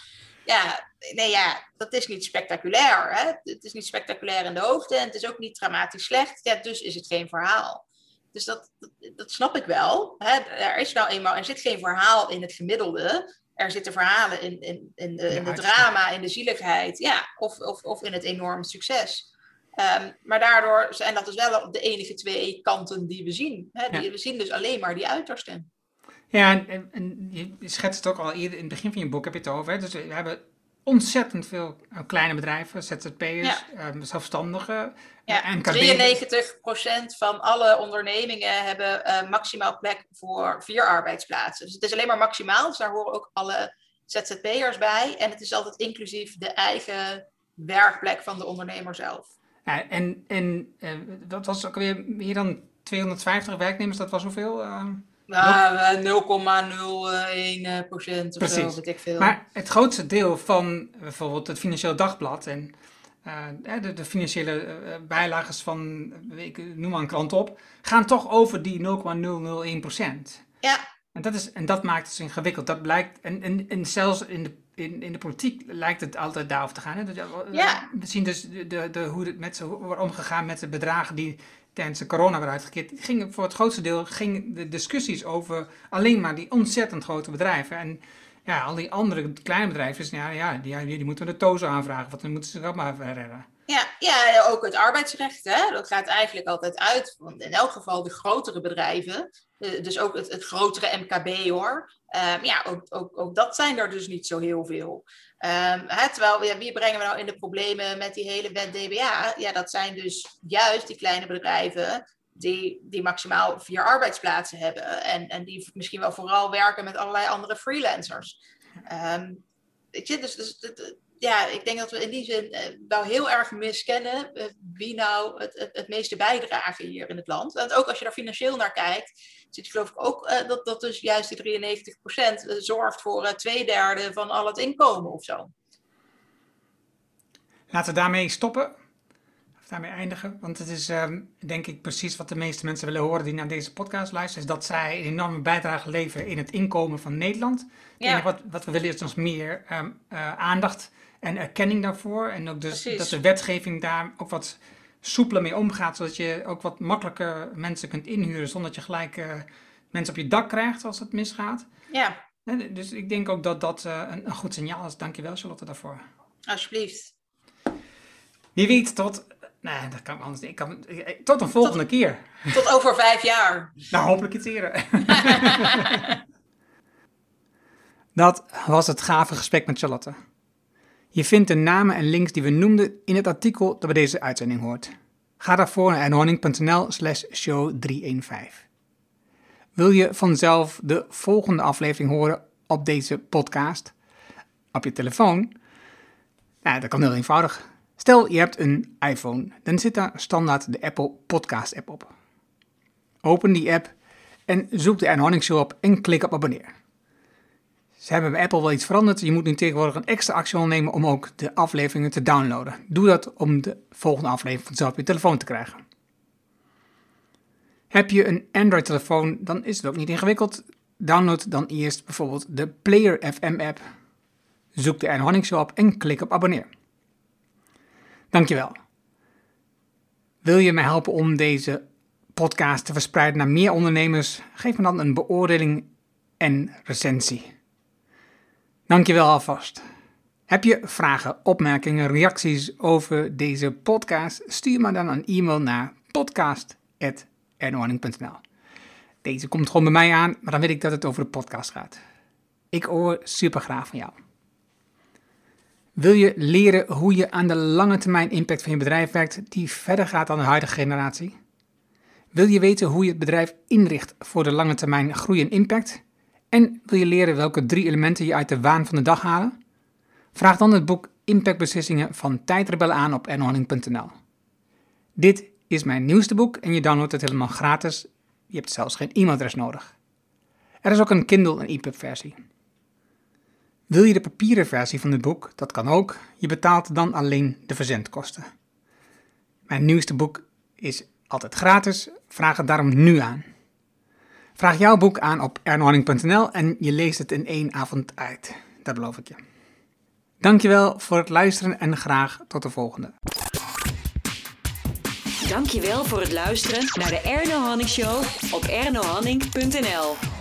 Ja, nee, ja, dat is niet spectaculair. Hè? Het is niet spectaculair in de hoofden en het is ook niet dramatisch slecht. Ja, dus is het geen verhaal. Dus dat, dat, dat snap ik wel. Hè? Er is nou eenmaal, er zit geen verhaal in het gemiddelde er zitten verhalen in, in, in, de, in de drama, in de zieligheid, ja, of, of, of in het enorme succes. Um, maar daardoor zijn dat dus wel de enige twee kanten die we zien. Hè? Die, ja. We zien dus alleen maar die uitersten. Ja, en, en, je schetst het ook al eerder in het begin van je boek, heb je het over. Hè? Dus we hebben ontzettend veel kleine bedrijven, ZZP'ers, ja. um, zelfstandigen. Ja, en 93% van alle ondernemingen hebben uh, maximaal plek voor vier arbeidsplaatsen. Dus het is alleen maar maximaal, dus daar horen ook alle ZZP'ers bij. En het is altijd inclusief de eigen werkplek van de ondernemer zelf. Ja, en en uh, dat was ook weer meer dan 250 werknemers, dat was hoeveel? Uh, 0,01 procent of Precies. zo, weet ik veel. Maar het grootste deel van bijvoorbeeld het Financieel Dagblad en uh, de, de, financiële uh, bijlages van, ik noem maar een krant op, gaan toch over die 0,001 procent. Ja. En dat, is, en dat maakt het ingewikkeld. Dat blijkt, en, en, en zelfs in de, in, in de politiek lijkt het altijd daarover te gaan. Hè? Ja. We zien dus de, de, de, hoe het met ze wordt omgegaan met de bedragen die tijdens de corona werden uitgekeerd. Ging, voor het grootste deel gingen de discussies over alleen maar die ontzettend grote bedrijven. En ja, al die andere kleine bedrijven, ja, ja, die, die moeten de TOZO aanvragen, want dan moeten ze dat maar redden. Ja, ja, ook het arbeidsrecht, hè? dat gaat eigenlijk altijd uit. Want in elk geval de grotere bedrijven, dus ook het, het grotere MKB hoor. Um, ja, ook, ook, ook dat zijn er dus niet zo heel veel. Um, hè, terwijl, ja, wie brengen we nou in de problemen met die hele wet DBA? Ja, dat zijn dus juist die kleine bedrijven die, die maximaal vier arbeidsplaatsen hebben. En, en die misschien wel vooral werken met allerlei andere freelancers. Um, weet je, dus, dus ja, ik denk dat we in die zin uh, wel heel erg miskennen uh, wie nou het, het, het, meeste bijdragen hier in het land. Want ook als je daar financieel naar kijkt, zit je geloof ik ook uh, dat, dat dus juist die 93% zorgt voor twee derde van al het inkomen of zo. Laten we daarmee stoppen daarmee eindigen. Want het is um, denk ik precies wat de meeste mensen willen horen die naar deze podcast luisteren. Is dat zij een enorme bijdrage leveren in het inkomen van Nederland. Ja. Wat, wat we willen is nog meer um, uh, aandacht en erkenning daarvoor. En ook dus dat de wetgeving daar ook wat soepeler mee omgaat. Zodat je ook wat makkelijker mensen kunt inhuren zonder dat je gelijk uh, mensen op je dak krijgt als het misgaat. Ja. Dus ik denk ook dat dat uh, een, een goed signaal is. Dankjewel Charlotte daarvoor. Alsjeblieft. Wie weet tot Nee, dat kan anders niet. Ik kan, tot een volgende keer. Tot over vijf jaar. nou, hopelijk iets eerder. dat was het gave gesprek met Charlotte. Je vindt de namen en links die we noemden in het artikel dat bij deze uitzending hoort. Ga daarvoor naar ernhorning.nl slash show 315. Wil je vanzelf de volgende aflevering horen op deze podcast? Op je telefoon? Nou, dat kan heel eenvoudig. Stel je hebt een iPhone, dan zit daar standaard de Apple Podcast app op. Open die app en zoek de Anne Show op en klik op abonneer. Ze hebben bij Apple wel iets veranderd. Je moet nu tegenwoordig een extra actie ondernemen om ook de afleveringen te downloaden. Doe dat om de volgende aflevering vanzelf op je telefoon te krijgen. Heb je een Android-telefoon, dan is het ook niet ingewikkeld. Download dan eerst bijvoorbeeld de Player FM app. Zoek de Anne Show op en klik op abonneer. Dankjewel. Wil je mij helpen om deze podcast te verspreiden naar meer ondernemers? Geef me dan een beoordeling en recensie. Dankjewel alvast. Heb je vragen, opmerkingen, reacties over deze podcast? Stuur me dan een e-mail naar podcast.ernorning.nl Deze komt gewoon bij mij aan, maar dan weet ik dat het over de podcast gaat. Ik hoor super graag van jou. Wil je leren hoe je aan de lange termijn impact van je bedrijf werkt die verder gaat dan de huidige generatie? Wil je weten hoe je het bedrijf inricht voor de lange termijn groei en impact? En wil je leren welke drie elementen je uit de waan van de dag halen? Vraag dan het boek Impactbeslissingen van Tijdrebellen aan op ernhorning.nl. Dit is mijn nieuwste boek en je downloadt het helemaal gratis. Je hebt zelfs geen e-mailadres nodig. Er is ook een Kindle en EPUB versie. Wil je de papieren versie van dit boek? Dat kan ook. Je betaalt dan alleen de verzendkosten. Mijn nieuwste boek is altijd gratis. Vraag het daarom nu aan. Vraag jouw boek aan op ernhorning.nl en je leest het in één avond uit. Dat beloof ik je. Dankjewel voor het luisteren en graag tot de volgende. Dankjewel voor het luisteren naar de Erno Hanning Show op ernohanning.nl.